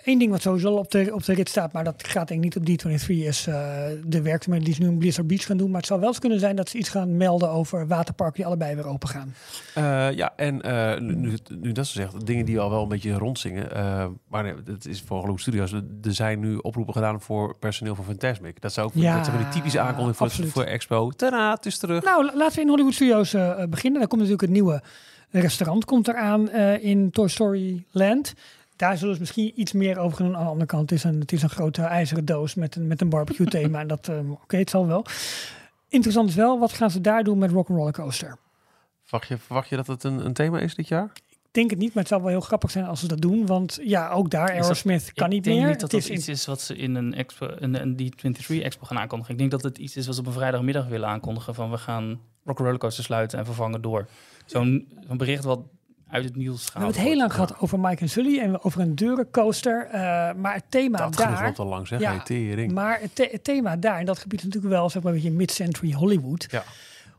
Eén ding wat sowieso op de, op de rit staat, maar dat gaat denk ik niet op D23, is eh, de werkzaamheden die ze nu in Blizzard Beach gaan doen. Maar het zou wel eens kunnen zijn dat ze iets gaan melden over waterparken die allebei weer open gaan. Eh, ja, en eh, nu, nu, dat ze zegt, dingen die al wel een beetje rondzingen. eh maar nee, het is voor Hollywood Studios. Er zijn nu oproepen gedaan voor personeel van Fantasmic. Dat zou ook Ja, dat hebben die typische aankondiging voor, voor Expo. Tada, het is terug. Nou, la- laten we in Hollywood Studios eh, eh, beginnen. Daar komt natuurlijk het nieuwe restaurant komt eraan eh, in Toy Story Land. Daar zullen ze misschien iets meer over gaan doen. Aan de andere kant het is een, het is een grote ijzeren doos met een, met een barbecue thema. [laughs] en dat, eh, oké, het zal wel. Interessant is wel, wat gaan ze daar doen met Rock'n'Roller Coaster? Verwacht je, verwacht je dat het een, een thema is dit jaar? Ik denk het niet, maar het zou wel heel grappig zijn als ze dat doen. Want ja, ook daar, dat- Aerosmith kan ik niet denk meer. niet dat Het dat is iets is wat ze in een, expo, een, een D23 Expo gaan aankondigen. Ik denk dat het iets is wat ze op een vrijdagmiddag willen aankondigen. Van we gaan Rock Rollercoaster sluiten en vervangen door. Zo'n zo'n bericht wat uit het nieuws we gaat. hebben het heel lang gehad over Mike en Sully en over een deurencoaster. eh maar het thema dat daar... loopt al lang, zeg. Ja, tering. Maar het, the- het thema daar, en dat gebied is natuurlijk wel zeg maar, een beetje mid-century Hollywood. Ja.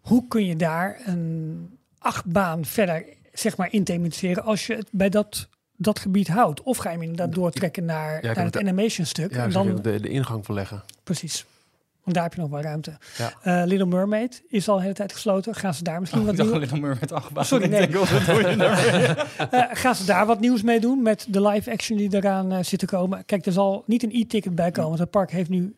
Hoe kun je daar een achtbaan verder zeg maar, in thematiseren als je het bij dat, dat gebied houdt? Of ga je hem inderdaad doortrekken naar, naar het het- animation stuk? Ja, en dan, dan, de, de ingang verleggen. precies. Want daar heb je nog wel ruimte. Ja. Eh, Little Mermaid is al de hele tijd gesloten. Gaan ze daar misschien Oh, wat ik dacht doen? Little Mermaid achtbaan. Sorry, Ik nee. denk, wat? [laughs] Eh, gaan ze daar wat nieuws mee doen met de live action die eraan eh, zit te komen? Kijk, er zal niet een e-ticket bij komen. Want het park heeft nu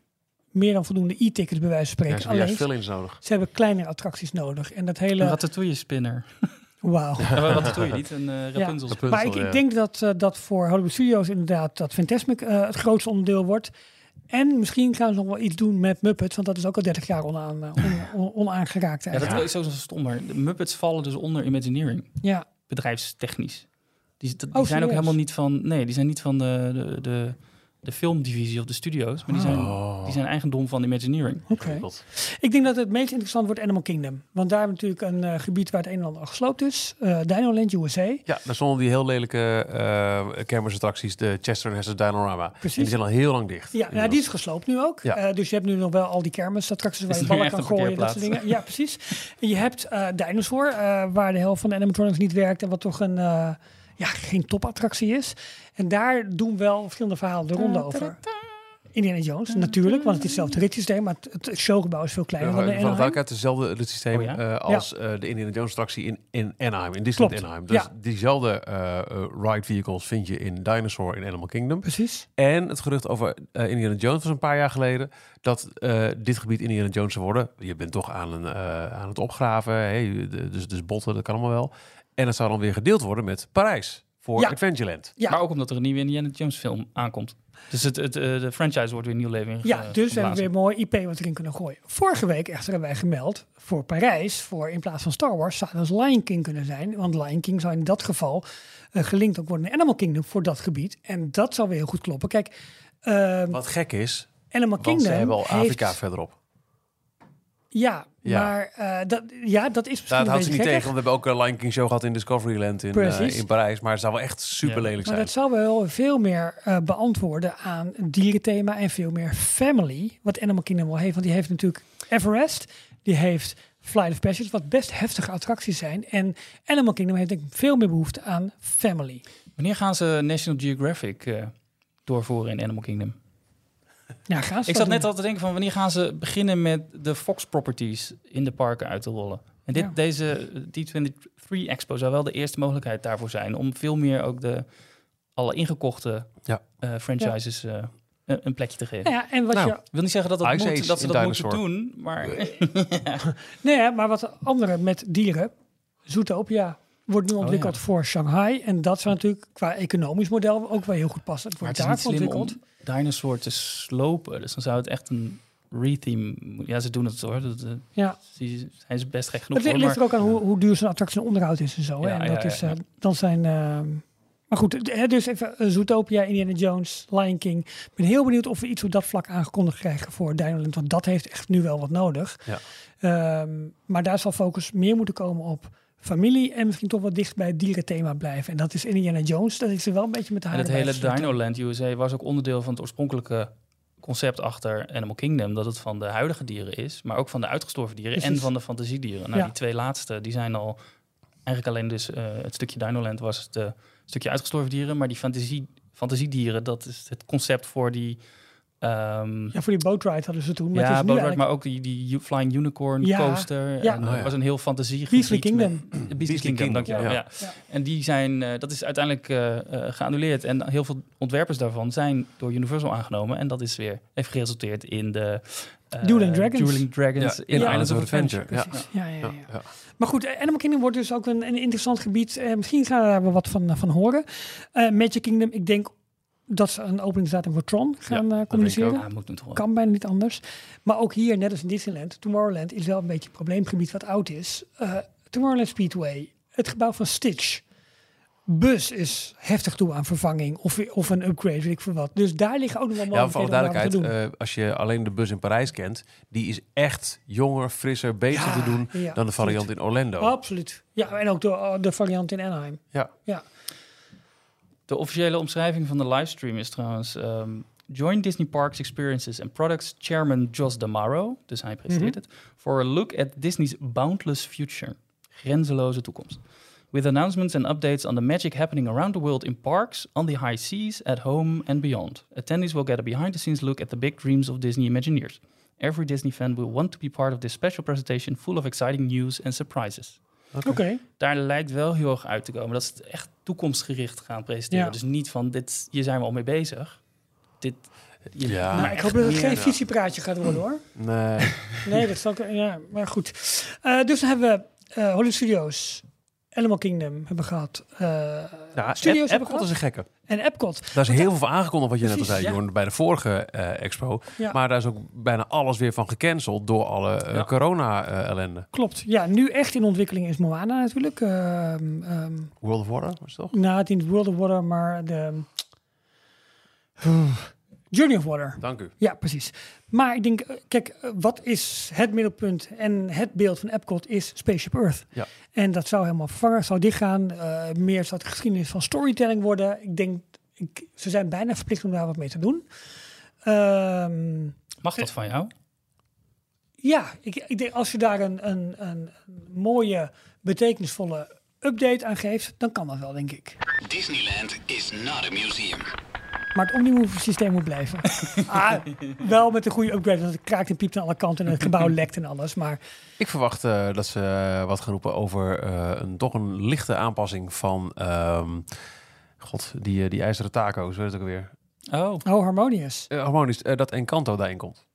meer dan voldoende e-tickets bij wijze van Ja, spreken. ze Alleen, veel ins nodig. ze hebben kleinere attracties nodig. En dat hele... ratatouille spinner. [laughs] Wauw. Ja, wat doe je niet? Een uh, Rapunzel. Rapunzel, Maar ik, ja. ik denk dat, dat voor Hollywood Studios inderdaad dat Fantasmic eh, het grootste onderdeel wordt. En misschien gaan ze nog wel iets doen met Muppets, want dat is ook al 30 jaar onaan, eh, on- on- onaangeraakt Ja, dat is zo stom. Maar de Muppets vallen dus onder Imagineering. Ja, bedrijfstechnisch. Die, Oh, zijn ook helemaal niet van. Nee, die zijn niet van de, de, de, de filmdivisie of de studio's. Maar die zijn, Oh. die zijn eigendom van Imagineering. oké. Ik denk dat het meest interessant wordt Animal Kingdom. Want daar hebben we natuurlijk een eh, gebied waar het een en ander al gesloopt is. Eh Dino Land USA. Ja, daar stonden die heel lelijke uh, kermisattracties, de Chester en Hess's Dinorama. Precies. En die zijn al heel lang dicht. Ja, nou, die is gesloopt nu ook. Ja. Eh, dus je hebt nu nog wel al die kermisattracties waar je ballen kan gooien. Dat soort dingen. Ja, precies. En je hebt eh Dinosaur, eh, waar de helft van de animatronics niet werkt. En wat toch een, eh, ja, geen topattractie is. En daar doen wel verschillende verhalen de ronde over. Indiana Jones, natuurlijk, want het is hetzelfde ritssysteem, maar het, het showgebouw is veel Ja, kleiner dan de van Anaheim. welke uit hetzelfde het systeem Oh ja? eh, als eh, de Indiana Jones attractie in, in Anaheim, in Disneyland Klopt, Anaheim. Dus ja. diezelfde eh, ride vehicles vind je in Dinosaur in Animal Kingdom. Precies. En het gerucht over Indiana Jones was een paar jaar geleden dat eh, dit gebied Indiana Jones zou worden. Je bent toch aan, een, aan het opgraven, hè? de- dus, dus botten, dat kan allemaal wel. En het zou dan weer gedeeld worden met Parijs voor Ja. Adventureland. Ja. Maar ook omdat er een nieuwe Indiana Jones film aankomt. Dus het, het, eh, de franchise wordt weer nieuw leven in Ja, dus we hebben weer mooi IP wat erin kunnen gooien. Vorige week echter hebben wij gemeld voor Parijs, voor in plaats van Star Wars, zou dat Lion King kunnen zijn. Want Lion King zou in dat geval eh, gelinkt ook worden in Animal Kingdom voor dat gebied. En dat zou weer heel goed kloppen. Kijk, ehm, Wat gek is, Animal want Kingdom ze hebben al Afrika heeft- verderop. Ja, Ja. maar eh, dat, ja, dat is misschien Nou, dat houdt ze niet tegen, want we hebben ook een Lion King show gehad in Discoveryland in, eh, in Parijs. Maar het zou wel echt super lelijk Maar zijn. dat zou wel veel meer eh, beantwoorden aan een dierenthema en veel meer family. Wat Animal Kingdom wel heeft. Want die heeft natuurlijk Everest. Die heeft Flight of Passage, wat best heftige attracties zijn. En Animal Kingdom heeft denk ik veel meer behoefte aan family. Wanneer gaan ze National Geographic eh, doorvoeren in Animal Kingdom? Ja, gaan ze Ik zat net al te denken van wanneer gaan ze beginnen met de Fox properties in de parken uit te rollen. En dit, Ja. deze D23 Expo zou wel de eerste mogelijkheid daarvoor zijn. Om veel meer ook de alle ingekochte Ja. eh, franchises eh, een, een plekje te geven. Ja, en wat Nou, je, Ik wil niet zeggen dat, dat, moet, dat ze dat Dinosaur. moeten doen, maar nee, [laughs] maar wat andere met dieren. Zootopia. wordt nu ontwikkeld Oh, ja. voor Shanghai. En dat zou natuurlijk qua economisch model ook wel heel goed passen. Het Maar wordt daarvoor ontwikkeld. om dinosaur te slopen. Dus dan zou het echt een retheme... Ja, ze doen het hoor. Dat, eh, Ja, ze zijn ze best gek genoeg het voor. ligt Maar er ook aan hoe, hoe duur zo'n attractie en onderhoud is en zo. hè. Ja, en dat ja, is, ja. eh, dan zijn... ehm, maar goed, hè, dus even eh, Zootopia, Indiana Jones, Lion King. Ik ben heel benieuwd of we iets op dat vlak aangekondigd krijgen voor Dinoland. Want dat heeft echt nu wel wat nodig. Ja. Ehm, maar daar zal focus meer moeten komen op familie en misschien toch wat dicht bij het dierenthema blijven. En dat is Indiana Jones. Dat is er wel een beetje met de En het hele gesloten. Dinoland USA was ook onderdeel van het oorspronkelijke concept achter Animal Kingdom. Dat het van de huidige dieren is, maar ook van de uitgestorven dieren en van de fantasiedieren. Nou, Ja. die twee laatste, die zijn al... Eigenlijk alleen dus eh, het stukje Dinoland was het eh, stukje uitgestorven dieren. Maar die fantasie, fantasiedieren, dat is het concept voor die... ehm, Ja, voor die boat ride hadden ze toen. Maar ja, het is nu Boat Ride, eigenlijk maar ook die, die Flying Unicorn Ja, coaster. ja. En Oh, ja. was een heel fantasie. [clears throat] Beastly Kingdom. Beastly, Beastly Kingdom, dankjewel. ja. Ja. Ja. En die zijn, eh, dat is uiteindelijk eh, eh, geannuleerd. En heel veel ontwerpers daarvan zijn door Universal aangenomen. En dat is weer, heeft geresulteerd in de... eh, Dueling Dragons. Dueling Dragons Ja, in ja, Islands of Adventure. Ja, ja, ja. Ja, ja. Maar goed, Animal Kingdom wordt dus ook een, een interessant gebied. Eh, misschien gaan we daar wel wat van, van horen. Eh, Magic Kingdom, ik denk dat ze een openingsdatum voor Tron gaan eh, communiceren. Ja, moet toch wel. Kan bijna niet anders. Maar ook hier, net als in Disneyland, Tomorrowland is wel een beetje een probleemgebied wat oud is. Eh, Tomorrowland Speedway, het gebouw van Stitch. Bus is heftig toe aan vervanging of, of een upgrade, weet ik veel wat. Dus daar liggen ook nog wel Ja, voor alle mogelijkheden daar wat duidelijkheid, eh, als je alleen de bus in Parijs kent, die is echt jonger, frisser, beter Ja, te doen ja, dan de variant in Orlando. Absoluut. Ja, en ook de, de variant in Anaheim. Ja. Ja. De officiële omschrijving van de livestream is trouwens... ehm, Join Disney Parks Experiences and Products Chairman Jos D'Amaro, dus hij presenteert mhm. het, for a look at Disney's boundless future, grenzeloze toekomst. With announcements and updates on the magic happening around the world in parks, on the high seas, at home and beyond. Attendees will get a behind-the-scenes look at the big dreams of Disney Imagineers. Every Disney fan will want to be part of this special presentation full of exciting news and surprises Oké. daar lijkt wel heel erg uit te komen. Dat ze het echt toekomstgericht gaan presenteren. Ja. Dus niet van, dit, hier zijn we al mee bezig. Dit, je- Ja. Nou, ik echt hoop dat het geen visiepraatje gaat worden hoor. [clears throat] Nee. Nee, dat is ook. Ja, maar goed. Eh, dus dan hebben we eh Hollywood Studios, Animal Kingdom hebben gehad. eh, Ja, Studios Ep- hebben Epcot is gehad. een gekke. en Epcot. Daar is heel veel van aangekondigd wat je net al zei, ja. Jorn, bij de vorige eh, expo. Ja. Maar daar is ook bijna alles weer van gecanceld door alle eh, Ja. corona-ellende. Klopt. Ja, nu echt in ontwikkeling is Moana natuurlijk. Ehm ehm World of Water, was het toch? nou, het in World of Water, maar de... Journey of Water. Dank u. Ja, precies. Maar ik denk, eh, kijk, eh, wat is het middelpunt en het beeld van Epcot is Spaceship Earth. Ja. En dat zou helemaal vervangen, zou dichtgaan. Eh meer zou het geschiedenis van storytelling worden. Ik denk, ik, ze zijn bijna verplicht om daar wat mee te doen. Ehm, Mag dat van jou? ja, ik, ik denk als je daar een, een, een, een mooie, betekenisvolle update aan geeft, dan kan dat wel, denk ik. Disneyland is not a museum. Maar het Omnimove systeem moet blijven. [laughs] ah, wel met een goede upgrade, want het kraakt en piept aan alle kanten en het gebouw [laughs] lekt en alles. Maar Ik verwacht eh, dat ze eh, wat gaan roepen over eh, een, toch een lichte aanpassing van... ehm, God, die, die ijzeren taco's, weet het ook alweer. Oh, oh, harmonious. Eh, harmonisch, dat Encanto daarin komt.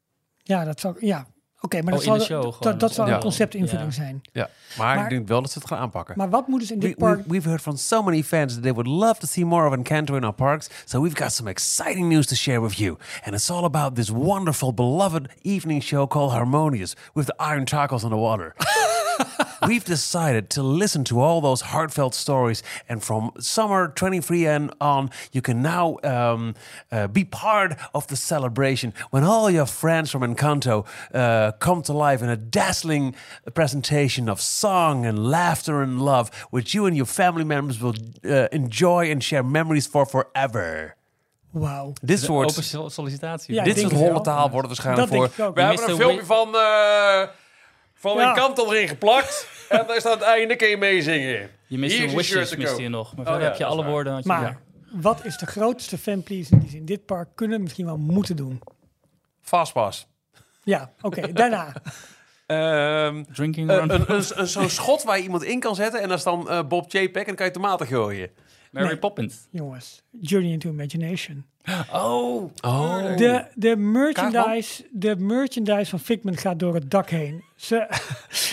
Ja, dat zou. Ja, oké, maar Oh, dat, zal, dat, Ja. een conceptinvulling Ja. zijn. Ja, maar, Maar- ik denk wel dat ze het gaan aanpakken. Maar wat moeten ze in We, dit park... we, we've heard from so many fans that they would love to see more of Encanto in our parks. So we've got some exciting news to share with you. And it's all about this wonderful, beloved evening show called Harmonious with the iron tacos on the water. [laughs] we've decided to listen to all those heartfelt stories. And from summer 23 and on, you can now um, uh, be part of the celebration when all your friends from Encanto uh, come to life in a dazzling presentation of song and laughter and love, which you and your family members will uh, enjoy and share memories for forever. Wauw. Dit open soort, sol- sollicitatie. Ja, dit ik denk soort het holle wel. taal wordt het waarschijnlijk Dat voor. We hebben Mr. een filmpje van, eh van Ja. Encanto erin geplakt. [laughs] en daar staat het einde, kun je meezingen. Je mist Hier je wishes, mist je nog. Maar Oh verder heb je alle waar. woorden. je- Maar Ja. wat is de grootste fanplease die ze in dit park kunnen, misschien wel moeten doen? Fastpass. Ja, oké. [laughs] daarna. Ehm Drinking een, een, een- zo'n schot waar je iemand in kan zetten en dat is dan eh, Bob J. Peck en dan kan je tomaten gooien. Mary Nee. Poppins. Jongens, Journey into Imagination. Oh, Oh. De, de, merchandise, de merchandise van Figment gaat door het dak heen. Ze,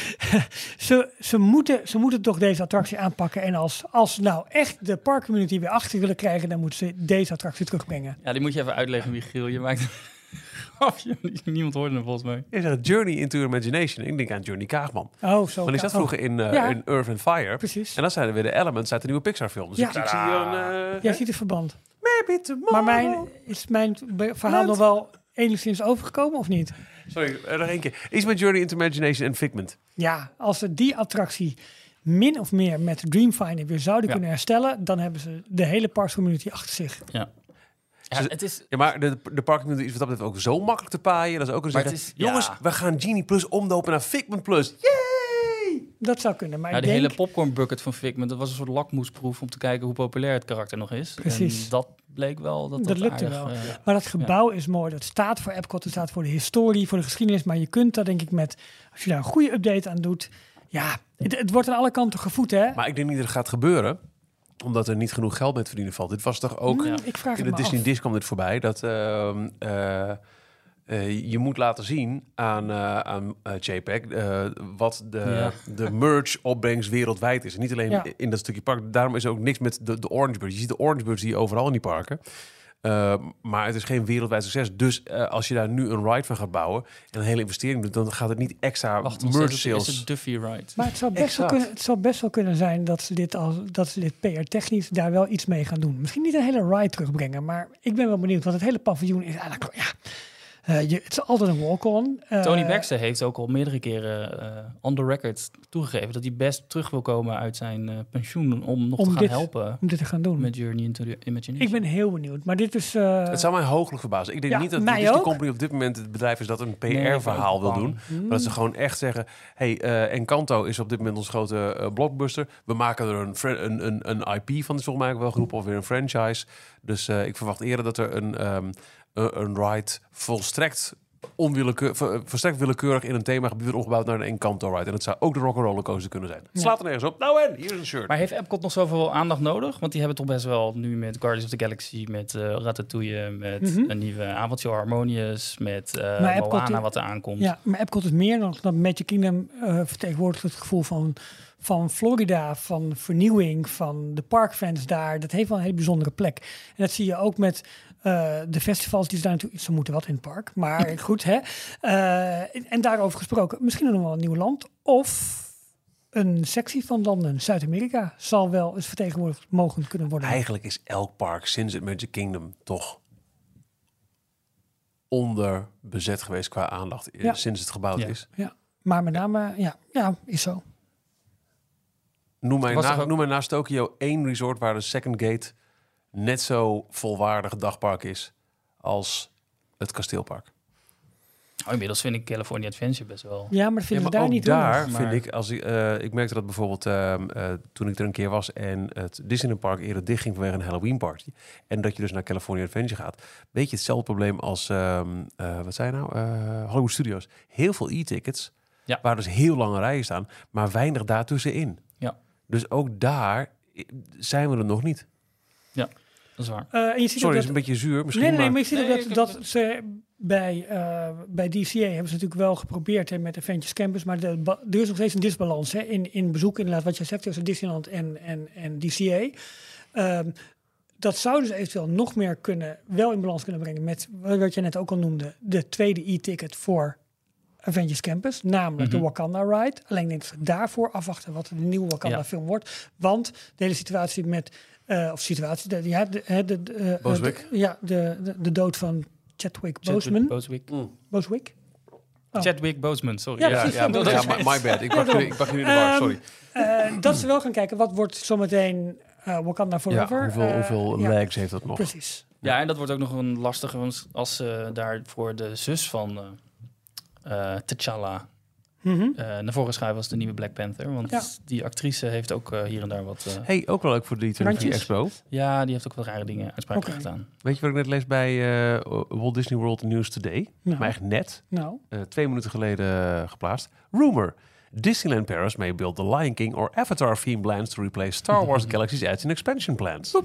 [laughs] ze, ze, moeten, ze moeten toch deze attractie aanpakken. En als, als ze nou echt de parkcommunity weer achter willen krijgen, dan moeten ze deze attractie terugbrengen. Ja, die moet je even uitleggen, Michiel. Je maakt [laughs] Niemand hoorde hem volgens mij. Je zegt Journey into Imagination. Ik denk aan Journey Kaagman. Oh, zo. Want die zat oh, vroeger in, eh, Ja. in Earth and Fire. Precies. En dat zijn er weer de elements uit de nieuwe Pixar film. Dus Ja. ik, zie hier een... eh, Jij ziet het verband. Maybe tomorrow. Maar mijn, is mijn verhaal nog wel enigszins overgekomen of niet? Sorry, nog één keer. Iets met Journey into Imagination en Figment. Ja, als ze die attractie min of meer met Dreamfinder weer zouden Ja. kunnen herstellen, dan hebben ze de hele parkscommunity achter zich. Ja. Ja, Ze- het is... Ja, maar de, de parkcommunity is wat dat betreft ook zo makkelijk te paaien. Dat is ook een zeggen, is- jongens, ja. we gaan Genie Plus omdopen naar Figment Plus. Yay! Dat zou kunnen, maar Ja, ik de denk... hele popcorn bucket van Figment, dat was een soort lakmoesproef om te kijken hoe populair het karakter nog is. Precies. En dat bleek wel dat Dat dat, lukte aardig, wel. eh, Maar dat gebouw is mooi. Dat staat voor Epcot, het staat voor de historie, voor de geschiedenis. Maar je kunt dat denk ik met, als je daar een goede update aan doet. Ja, het, het wordt aan alle kanten gevoed, hè? Maar ik denk niet dat het gaat gebeuren, omdat er niet genoeg geld met verdienen valt. Dit was toch ook... Ik vraag In de Disney af. Disc kwam dit voorbij. Dat ehm, eh, eh, je moet laten zien aan, eh aan JPEG wat de, Ja. de merch opbrengst wereldwijd is. En niet alleen Ja. in dat stukje park. Daarom is er ook niks met de, de Orange Birds. Je ziet de Orange Birds die overal in die parken. Eh, maar het is geen wereldwijd succes. Dus eh, als je daar nu een ride van gaat bouwen en een hele investering doet, dan gaat het niet extra Wacht, merch is het- sales. is het Duffy Ride? Maar het zou, best wel kunnen, het zou best wel kunnen zijn dat ze dit, als, dat ze dit PR-technisch daar wel iets mee gaan doen. Misschien niet een hele ride terugbrengen, maar ik ben wel benieuwd. Want het hele paviljoen is eigenlijk, ja, eh, je, het is altijd een walk-on. Eh, Tony Baxter heeft ook al meerdere keren eh, on the record toegegeven dat hij best terug wil komen uit zijn eh, pensioen om nog Om te gaan dit- helpen Om dit te gaan doen. met Journey into the Imagination. Ik ben heel benieuwd. Maar dit is... eh, Het zou mij hooglijk verbazen. Ik denk Ja, niet dat de Disney ook. Company op dit moment het bedrijf is dat een PR-verhaal wil doen. hmm. Maar dat ze gewoon echt zeggen: hey, eh, Encanto is op dit moment ons grote blockbuster. We maken er een, een, een, een IP van, is volgens mij ook wel geroepen, of weer een franchise. Dus eh, ik verwacht eerder dat er een, ehm, een, een ride volstrekt onwillekeurig, volstrekt willekeurig in een themagebied wordt omgebouwd naar een Encanto ride. En dat zou ook de Rock'n'Roller Coaster kunnen zijn. Het Ja. slaat er nergens op. Nou en, hier is een shirt. Maar heeft Epcot nog zoveel aandacht nodig? Want die hebben toch best wel nu met Guardians of the Galaxy, met eh Ratatouille, met Mhm. een nieuwe avondje Harmonious, met eh Maar Epcot- Moana wat er aankomt. Ja, maar Epcot is meer dan dat Magic Kingdom eh vertegenwoordigt het gevoel van, van Florida, van vernieuwing, van de parkfans daar. Dat heeft wel een hele bijzondere plek. En dat zie je ook met eh, de festivals die ze daar natuurlijk... Ze moeten wat in het park, maar goed, hè. Eh, en daarover gesproken, misschien nog wel een nieuw land. Of een sectie van landen, Zuid-Amerika, zal wel eens vertegenwoordigd mogen kunnen worden. Eigenlijk is elk park sinds het Magic Kingdom toch onderbezet geweest qua aandacht. eh, Ja. Sinds het gebouwd Ja. is. Ja, maar met name, ja, ja is zo. Noem mij, na, ook- noem mij naast Tokio één resort waar de Second Gate net zo volwaardig dagpark is als het kasteelpark. Oh, inmiddels vind ik California Adventure best wel. Ja, maar dat vinden Ja, maar daar ook niet daar maar- vind ik, als ik, eh, ik merkte dat bijvoorbeeld ehm, eh, toen ik er een keer was en het Disneyland Park eerder dichtging vanwege een Halloween party. En dat je dus naar California Adventure gaat. Beetje hetzelfde probleem als, ehm, eh, wat zei je nou, Eh, Hollywood Studios. Heel veel e-tickets, Ja. waar dus heel lange rijen staan, maar weinig daartussenin. Ja. Dus ook daar zijn we er nog niet. Dat is waar. Eh, en je ziet Sorry, ook is dat, een beetje zuur misschien, Nee, nee, nee, maar maar je ziet Nee, ook ik- dat, dat ze bij, eh, bij DCA hebben ze natuurlijk wel geprobeerd hè, met Adventures Campus, maar de, er is nog steeds een disbalans hè, in, in bezoek, inderdaad, wat jij zegt, tussen Disneyland en, en, en DCA. Ehm, dat zouden ze eventueel nog meer kunnen, wel in balans kunnen brengen met wat je net ook al noemde, de tweede e-ticket voor Avengers Campus, namelijk de Mhm. Wakanda Ride. Alleen denk ik dat daarvoor afwachten wat de nieuwe Wakanda Ja. film wordt. Want de hele situatie met, eh, of situatie, de, ja, de, hè, de, de, eh, Booswick? de- ja, de, de, de dood van Chadwick Chadwick Boseman. Bosewick. Booswick? Oh. Chadwick Boseman, sorry. Ja, ja, precies, ja, ja, ja, dat is- my, my bad. Ik pak jullie ik pak jullie in de war, Ehm, sorry. Eh, dat ze wel gaan kijken, wat wordt zometeen eh, Wakanda Ja, Forever? hoeveel, Eh, hoeveel legs heeft dat nog? Precies. Ja, en dat wordt ook nog een lastige, want als ze daar voor de zus van eh, eh, T'Challa Mhm. eh, naar voren schuiven als de nieuwe Black Panther. Want Ja. die actrice heeft ook eh, hier en daar wat... eh, Hey, ook wel leuk voor de 3 Randjes? Expo. ja, die heeft ook wat rare dingen uitspraken gedaan. Weet je wat ik net lees bij eh, Walt Disney World News Today? Nou, Maar echt net, nou, eh, twee minuten geleden geplaatst. Rumor. Disneyland Paris may build the Lion King or Avatar themed lands to replace Star Wars [laughs] Galaxy's Edge in expansion plans.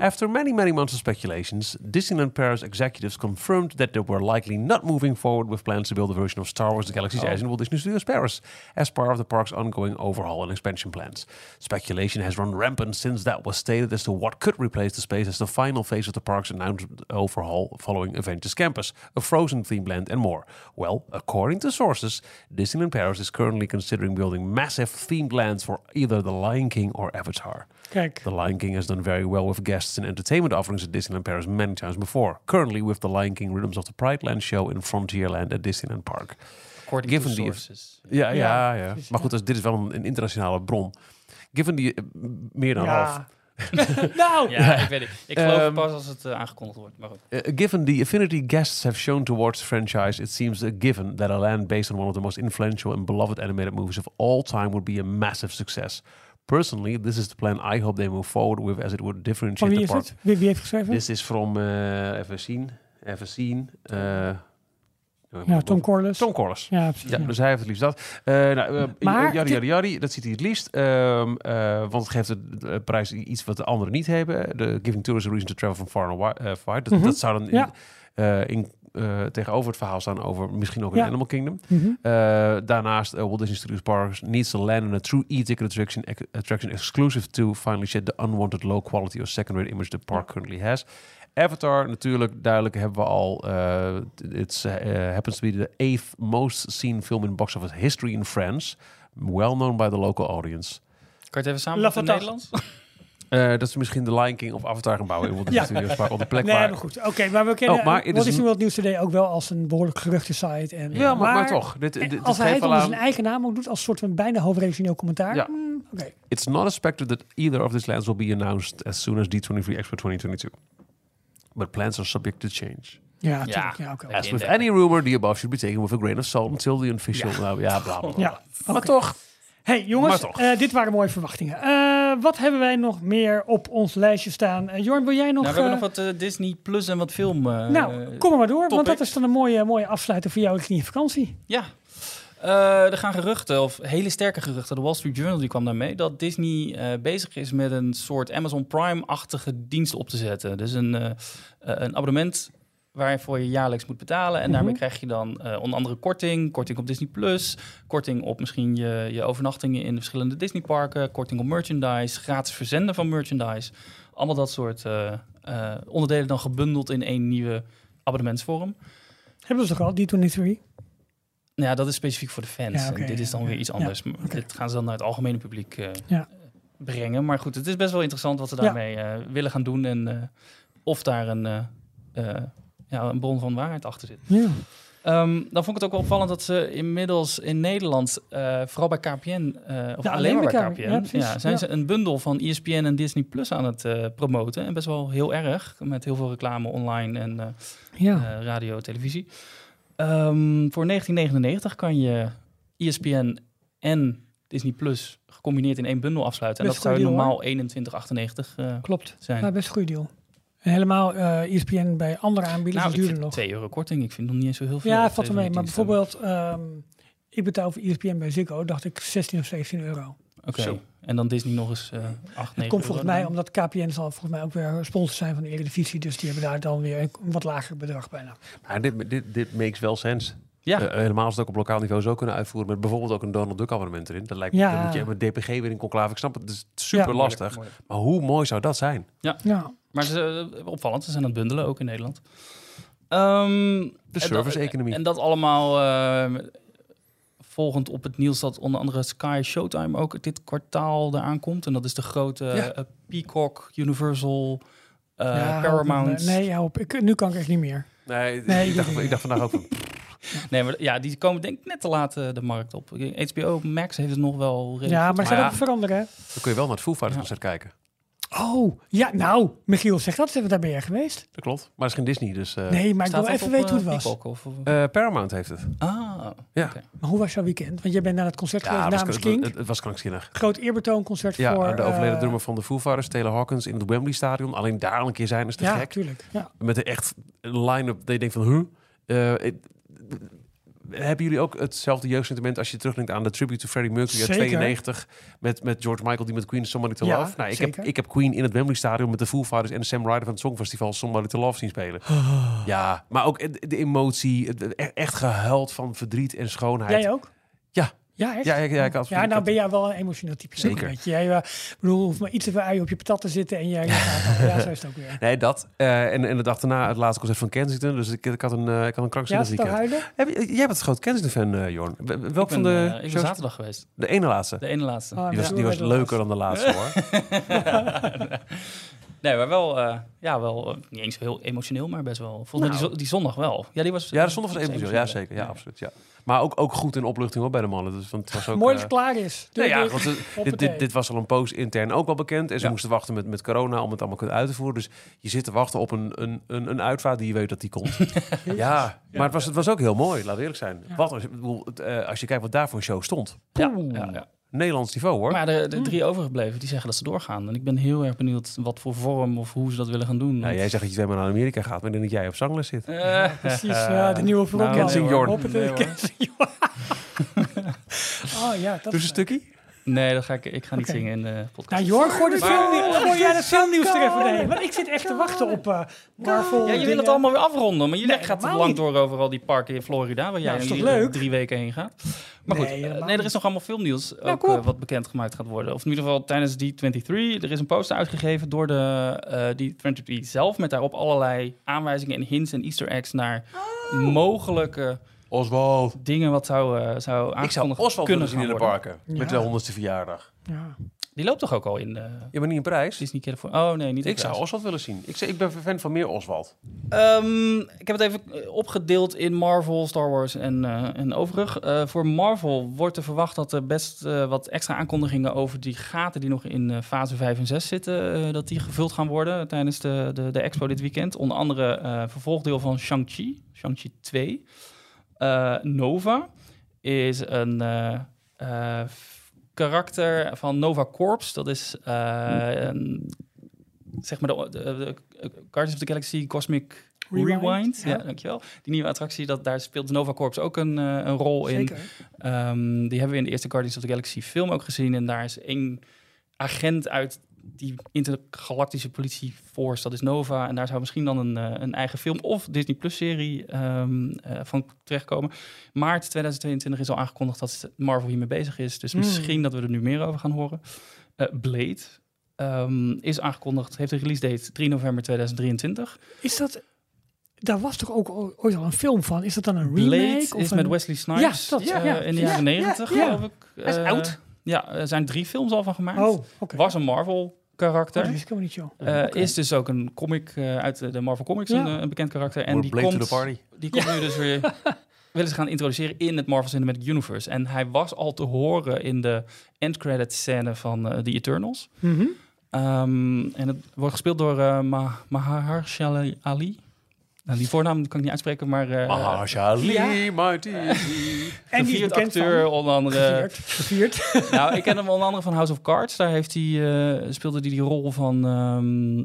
After many, many months of speculations, Disneyland Paris executives confirmed that they were likely not moving forward with plans to build a version of Star Wars The Galaxy's Edge in Walt Disney Studios Paris as part of the park's ongoing overhaul and expansion plans. Speculation has run rampant since that was stated as to what could replace the space as the final phase of the park's announced overhaul following Avengers Campus, a Frozen themed land, and more. Well, according to sources, Disneyland Paris is currently considering building massive themed lands for either The Lion King or Avatar. Kijk, The Lion King has done very well with guests and entertainment offerings at Disneyland Paris many times before. Currently with The Lion King Rhythms of the Pride Land show in Frontierland at Disneyland Park. According Given to the- sources. Ja, ja, Ja, ja. precies, Maar goed, dus dit is wel een, een internationale bron. Given die eh, meer dan half. Ja. [laughs] nou, Ja, ik weet het. Ik geloof het Ehm, pas als het eh, aangekondigd wordt. Maar goed. Uh, given the affinity guests have shown towards the franchise, it seems a given that a land based on one of the most influential and beloved animated movies of all time would be a massive success. Personally, this is the plan I hope they move forward with, as it would van differentiate wie the is park. het? Wie, wie heeft geschreven? This is from uh, even zien, even zien. Uh, ja, Tom Corliss. Tom Corliss. Ja, precies. Ja, ja. dus hij heeft het liefst dat. Eh nou, eh, Maar Jari, Jari, Jari, dat ziet hij het liefst. Ehm, eh, want het geeft de, prijs iets wat de anderen niet hebben. De Giving Tourists a Reason to Travel from Far and Wi- Wide. Dat, Mhm. dat zou dan in, Ja. in, tegenover het verhaal staan over misschien ook een Ja. Animal Kingdom. Mhm. Uh, daarnaast, uh, Walt Disney Studios Parks needs to land in a true e-ticket attraction, attraction exclusive to finally shed the unwanted low quality or second-rate image the park currently has. Avatar, natuurlijk, duidelijk hebben we al. Uh, it's uh, happens to be the eighth most seen film in box office history in France. Well known by the local audience. Kan je het even samen in Nederlands? Uh, dat is misschien de Lion King of Avatar gaan bouwen in Walt Disney. Studios op de plek Nee, waar... maar goed. Oké, maar we kennen Oh, maar Walt is Disney World News Today ook wel als een behoorlijk geruchte site. En, Ja, maar, maar toch. Dit, dit, dit als hij het onder aan- zijn eigen naam ook doet, als soort van bijna hoofdredactioneel commentaar. Ja. hmm, Oké. It's not expected that either of these lands will be announced as soon as D23 Expo 2022. But plans are subject to change. Ja. Ja. As with any rumor, the above should be taken with a grain of salt until the official... Ja, nou, ja bla bla bla. Ja, Maar toch. Hey jongens, eh, dit waren mooie verwachtingen. Eh, wat hebben wij nog meer op ons lijstje staan? Eh, Jorn, wil jij nog... Nou, we hebben nog wat Disney Plus en wat film. eh, nou, kom er maar door, want dat is dan een mooie, mooie afsluiter voor jou richting je vakantie. Ja. Eh, er gaan geruchten, of hele sterke geruchten. De Wall Street Journal die kwam daarmee. Dat Disney eh, bezig is met een soort Amazon Prime-achtige dienst op te zetten. Dus een, eh, een abonnement waarvoor je jaarlijks moet betalen. En daarmee Mhm. krijg je dan onder andere korting. Korting op Disney Plus. Korting op misschien je, je overnachtingen in de verschillende Disneyparken. Korting op merchandise. Gratis verzenden van merchandise. Allemaal dat soort onderdelen dan gebundeld in één nieuwe abonnementsvorm. Hebben ze toch al, D23? Nou ja, dat is specifiek voor de fans. Ja, oké, en dit is dan weer iets anders. Dit gaan ze dan naar het algemene publiek eh, brengen. Maar goed, het is best wel interessant wat ze daarmee eh, willen gaan doen. En eh, of daar een, ja, een bron van waarheid achter zit. Ja. Ehm, dan vond ik het ook wel opvallend dat ze inmiddels in Nederland, vooral bij KPN, of Ja, alleen maar bij KPN, ja, zijn ze een bundel van ESPN en Disney Plus aan het promoten. En best wel heel erg, met heel veel reclame online en radio, televisie. Ehm, voor 1999 kan je ESPN en Disney Plus gecombineerd in één bundel afsluiten. En dat zou deal, normaal 21,98 eh klopt. zijn. Ja, best een goede deal. En helemaal eh ESPN bij andere aanbieders nou, is duurder nog. 2 euro korting. Ik vind nog niet eens zo heel veel. Ja, valt er mee. Maar bijvoorbeeld, ehm, ik betaal voor ESPN bij Ziggo, dacht ik 16 of 17 euro. Oké. En dan Disney nog eens eh 8, 9 Het komt volgens mij omdat KPN zal volgens mij ook weer sponsor zijn van de Eredivisie. Dus die hebben daar dan weer een wat lager bedrag bijna. Maar dit, dit, dit makes wel sense. Ja, Eh, helemaal als het ook op lokaal niveau zo kunnen uitvoeren. Met bijvoorbeeld ook een Donald Duck abonnement erin. Dat lijkt me, Ja. dan moet je met DPG weer in conclave. Ik snap het, het is super Ja. lastig. Moeilijk, moeilijk. Maar hoe mooi zou dat zijn? Ja, Maar ze, eh, opvallend, ze zijn aan het bundelen, ook in Nederland. Ehm, De en dat- service-economie. En dat allemaal volgend op het nieuws dat onder andere Sky Showtime ook dit kwartaal eraan komt. En dat is de grote Ja. eh, Peacock, Universal, eh, Ja, Paramount. Nee, op. Ik, nu kan ik echt niet meer. Nee, Nee, ik, dacht, ik dacht vandaag ook van... [laughs] Nee, maar ja, die komen denk ik net te laat eh, de markt op. HBO Max heeft het nog wel Ja, maar ze gaan ja. ook veranderen. hè? Dan kun je wel naar het Foo Fighters concert kijken. Oh, ja, nou, Michiel, zeg dat daar ben jij geweest? Dat klopt. Maar het is geen Disney, dus... eh, nee, maar ik wil even weten hoe eh, het was. Peacock of, of- eh, Paramount heeft het. ah, Ja. Maar hoe was jouw weekend? Want jij bent naar het concert Ja, geweest namens King. het, het was krankzinnig. Groot eerbetoonconcert Ja, voor... de overleden drummer van de Foo Fighters, Taylor Hawkins, in het Wembley Stadion. Alleen daar al een keer zijn is te Ja, gek. tuurlijk. Ja. Met een echt een line-up dat je denkt van... Huh? Hebben jullie ook hetzelfde jeugdsentiment als je terugdenkt aan de tribute to Freddie Mercury uit Zeker. 92 met, met George Michael die met Queen Somebody to Ja, Love? Nou, ik, heb, ik heb Queen in het Wembley Stadion met de Foo Fighters en de Sam Ryder van het Songfestival Somebody to Love zien spelen. Ja, maar ook de emotie, echt gehuild van verdriet en schoonheid. Jij ook? Ja. Ja, echt? Ja, ja, ja, ik had- Ja, ik nou ben jij wel een emotioneel type. Zeker. Weet je. Jij eh, bedoel, hoeft maar iets te veel ui op je patat te zitten en jij, gaat. Ja, zo is het ook weer. Nee, dat. Eh, en, en de dag daarna het laatste concert van Kensington. Dus ik, ik had een, eh, ik had een Ja, krankzinnig al weekend. huilen? Heb jij bent een groot Kensington-fan, eh Jorn. Welk Ik van ben, de ik ben zaterdag geweest. De ene laatste. De ene laatste. Ah, Die was, ja. die was leuker dan de laatste, hoor. [laughs] Nee, maar wel, eh, ja, wel eh, niet eens heel emotioneel, maar best wel. Volgens mij die, Nou. die zondag wel. Ja, die was. Ja, de zondag was iets emotioneel. Ja, zeker. Ja, absoluut. Ja. Maar ook, ook goed in opluchting hoor, bij de mannen. Dus, want het was ook, Mooi dat eh, het klaar is. Nee, ja, dit. want het- [laughs] dit, dit, dit was al een poos intern ook al bekend. En ze Ja. moesten wachten met, met corona om het allemaal kunnen uit te voeren. Dus je zit te wachten op een, een, een, een uitvaart die je weet dat die komt. [laughs] ja, maar het was, het was ook heel mooi, laat eerlijk zijn. Ja. Wat, eh, als je kijkt wat daar voor een show stond. Ja, ja. Nederlands niveau hoor. Maar de, de drie overgebleven, die zeggen dat ze doorgaan. En ik ben heel erg benieuwd wat voor vorm of hoe ze dat willen gaan doen. ja, jij zegt dat je twee maal naar Amerika gaat, maar ik denk dat jij op zangles zit. Eh, Ja, precies. Ja, de nieuwe. Nou, nee, Nee, hoor. Kensing Jorn. [laughs] [laughs] Oh ja, dat Dus een is stukje? Nee, dat ga ik, ik ga niet zingen in de podcast. Nou, Jorn, gooi, het filmnieuws- gooi jij het filmnieuws er even heen. Want ik zit echt te wachten op eh Marvel. Ja, je wil het allemaal weer afronden, maar je Nee, gaat te lang niet. door over al die parken in Florida, waar jij Nou, leuk? drie weken heen gaat. Maar goed, Nee, eh, nee, er is nog allemaal filmnieuws ook kom op. eh, wat bekendgemaakt gaat worden. Of in ieder geval tijdens D23. Er is een poster uitgegeven door de eh D23 zelf, met daarop allerlei aanwijzingen en hints en easter eggs naar Oh. mogelijke Oswald. dingen wat zou, eh, zou Ik zou aangekondigd Oswald kunnen zien in de parken. Ja. Met de honderdste verjaardag. Ja. Die loopt toch ook al in de Ja, maar niet een prijs. Disney California? Oh nee, niet Ik zou. Oswald willen zien. Ik, zeg- ik ben fan van meer Oswald. Ehm, ik heb het even eh, opgedeeld in Marvel, Star Wars en, eh, en overig. Eh, voor Marvel wordt er verwacht dat er best eh, wat extra aankondigingen over die gaten die nog in fase 5 en 6 zitten, eh, dat die gevuld gaan worden tijdens de, de, de expo dit weekend. Onder andere eh vervolgdeel van Shang-Chi, Shang-Chi 2. Eh, Nova is een eh, eh, karakter van Nova Corps. Dat is een, zeg maar de, de, de Guardians of the Galaxy Cosmic Rewind, Rewind. Ja. ja. dankjewel. Die nieuwe attractie, dat, daar speelt Nova Corps ook een, een rol in. Ehm, die hebben we in de eerste Guardians of the Galaxy film ook gezien. En daar is één agent uit die intergalactische politieforce, dat is Nova. En daar zou misschien dan een, eh, een eigen film of Disney Plus serie ehm, eh, van terechtkomen. Maart 2022 is al aangekondigd dat Marvel hiermee bezig is. Dus Hmm. misschien dat we er nu meer over gaan horen. Eh, Blade ehm, is aangekondigd, heeft een release date 3 november 2023. Is dat... Daar was toch ook ooit al een film van? Is dat dan een remake? Blade of is een... met Wesley Snipes Ja, dat, eh, ja. in de Ja, jaren ja, 90, ja. geloof ik. Hij is oud. Ja, er zijn drie films al van gemaakt. Oh, oké. Was een Marvel Oh, karakter. dat ik helemaal niet, joh. Eh, Oké. Is dus ook een comic eh, uit de- Marvel Comics, Ja. een, eh, een bekend karakter. En die komt, to the party. die komt nu dus weer [laughs] willen ze gaan introduceren in het Marvel Cinematic Universe. En hij was al te horen in de end credit scène van eh, The Eternals. Mhm. Ehm, en het wordt gespeeld door eh Ma Mahershala Ali. Nou, die voornaam kan ik niet uitspreken, maar uh, Mahershala Ja. mighty. En die [laughs] is bekend acteur, van... onder andere. Gevierd. Gevierd. [laughs] nou, ik ken hem onder andere van House of Cards. Daar heeft hij, eh, speelde hij die rol van... ehm,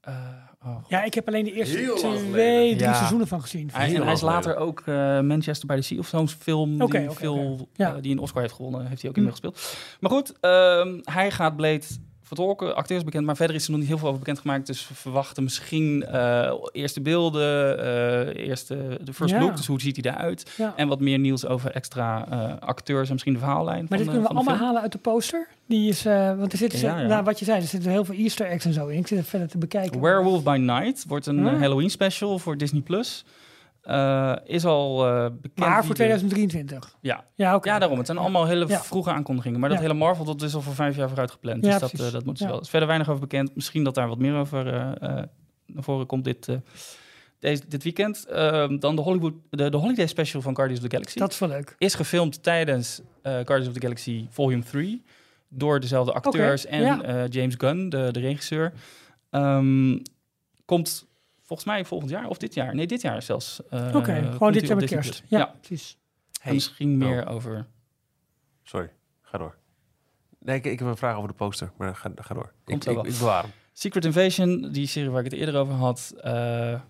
eh, oh, Ja, ik heb alleen de eerste Heel twee, drie Ja. seizoenen van gezien. Hij, en hij is later ook eh, Manchester by the Sea of zo'n film Oké, die, veel. Ja. eh, die een Oscar heeft gewonnen. Heeft hij ook Hm. in gespeeld. Maar goed, ehm, hij gaat Blade vertolken. Acteur is bekend, maar verder is er nog niet heel veel over bekendgemaakt. Dus we verwachten misschien eh, eerste beelden, eh eerste de first Ja. look. Dus hoe ziet hij eruit? Ja. En wat meer nieuws over extra eh, acteurs en misschien de verhaallijn. Maar dit de- kunnen we allemaal film. halen uit de poster. Die is, want er zitten, Ja. Nou, wat je zei, er zitten heel veel Easter eggs en zo in. Ik zit er verder te bekijken. Werewolf by Night wordt een eh, Halloween special voor Disney Plus. Eh, is al eh, bekend. Maar voor de- 2023. Ja, Ja. Ja, daarom. Het zijn allemaal hele Ja. vroege aankondigingen. Maar dat Ja. hele Marvel, dat is al voor vijf jaar vooruit gepland. Ja, dus dat, eh, dat Ja. wel. Er is verder weinig over bekend. Misschien dat daar wat meer over naar voren komt dit, deze, dit weekend. Ehm, dan de, Hollywood, de, de Holiday Special van Guardians of the Galaxy. Dat is wel leuk. is gefilmd tijdens Guardians of the Galaxy Volume 3. Door dezelfde acteurs en ja. James Gunn, de, de regisseur. Ehm, komt volgens mij volgend jaar of dit jaar. Nee, dit jaar zelfs. eh, Oké, gewoon dit jaar met Disney kerst. Ja, precies. Hey. misschien meer over... Sorry, ga door. Nee, ik, ik heb een vraag over de poster, maar ga, ga door. Komt ik, ik, wel. ik bewaar hem. Secret Invasion, die serie waar ik het eerder over had, eh,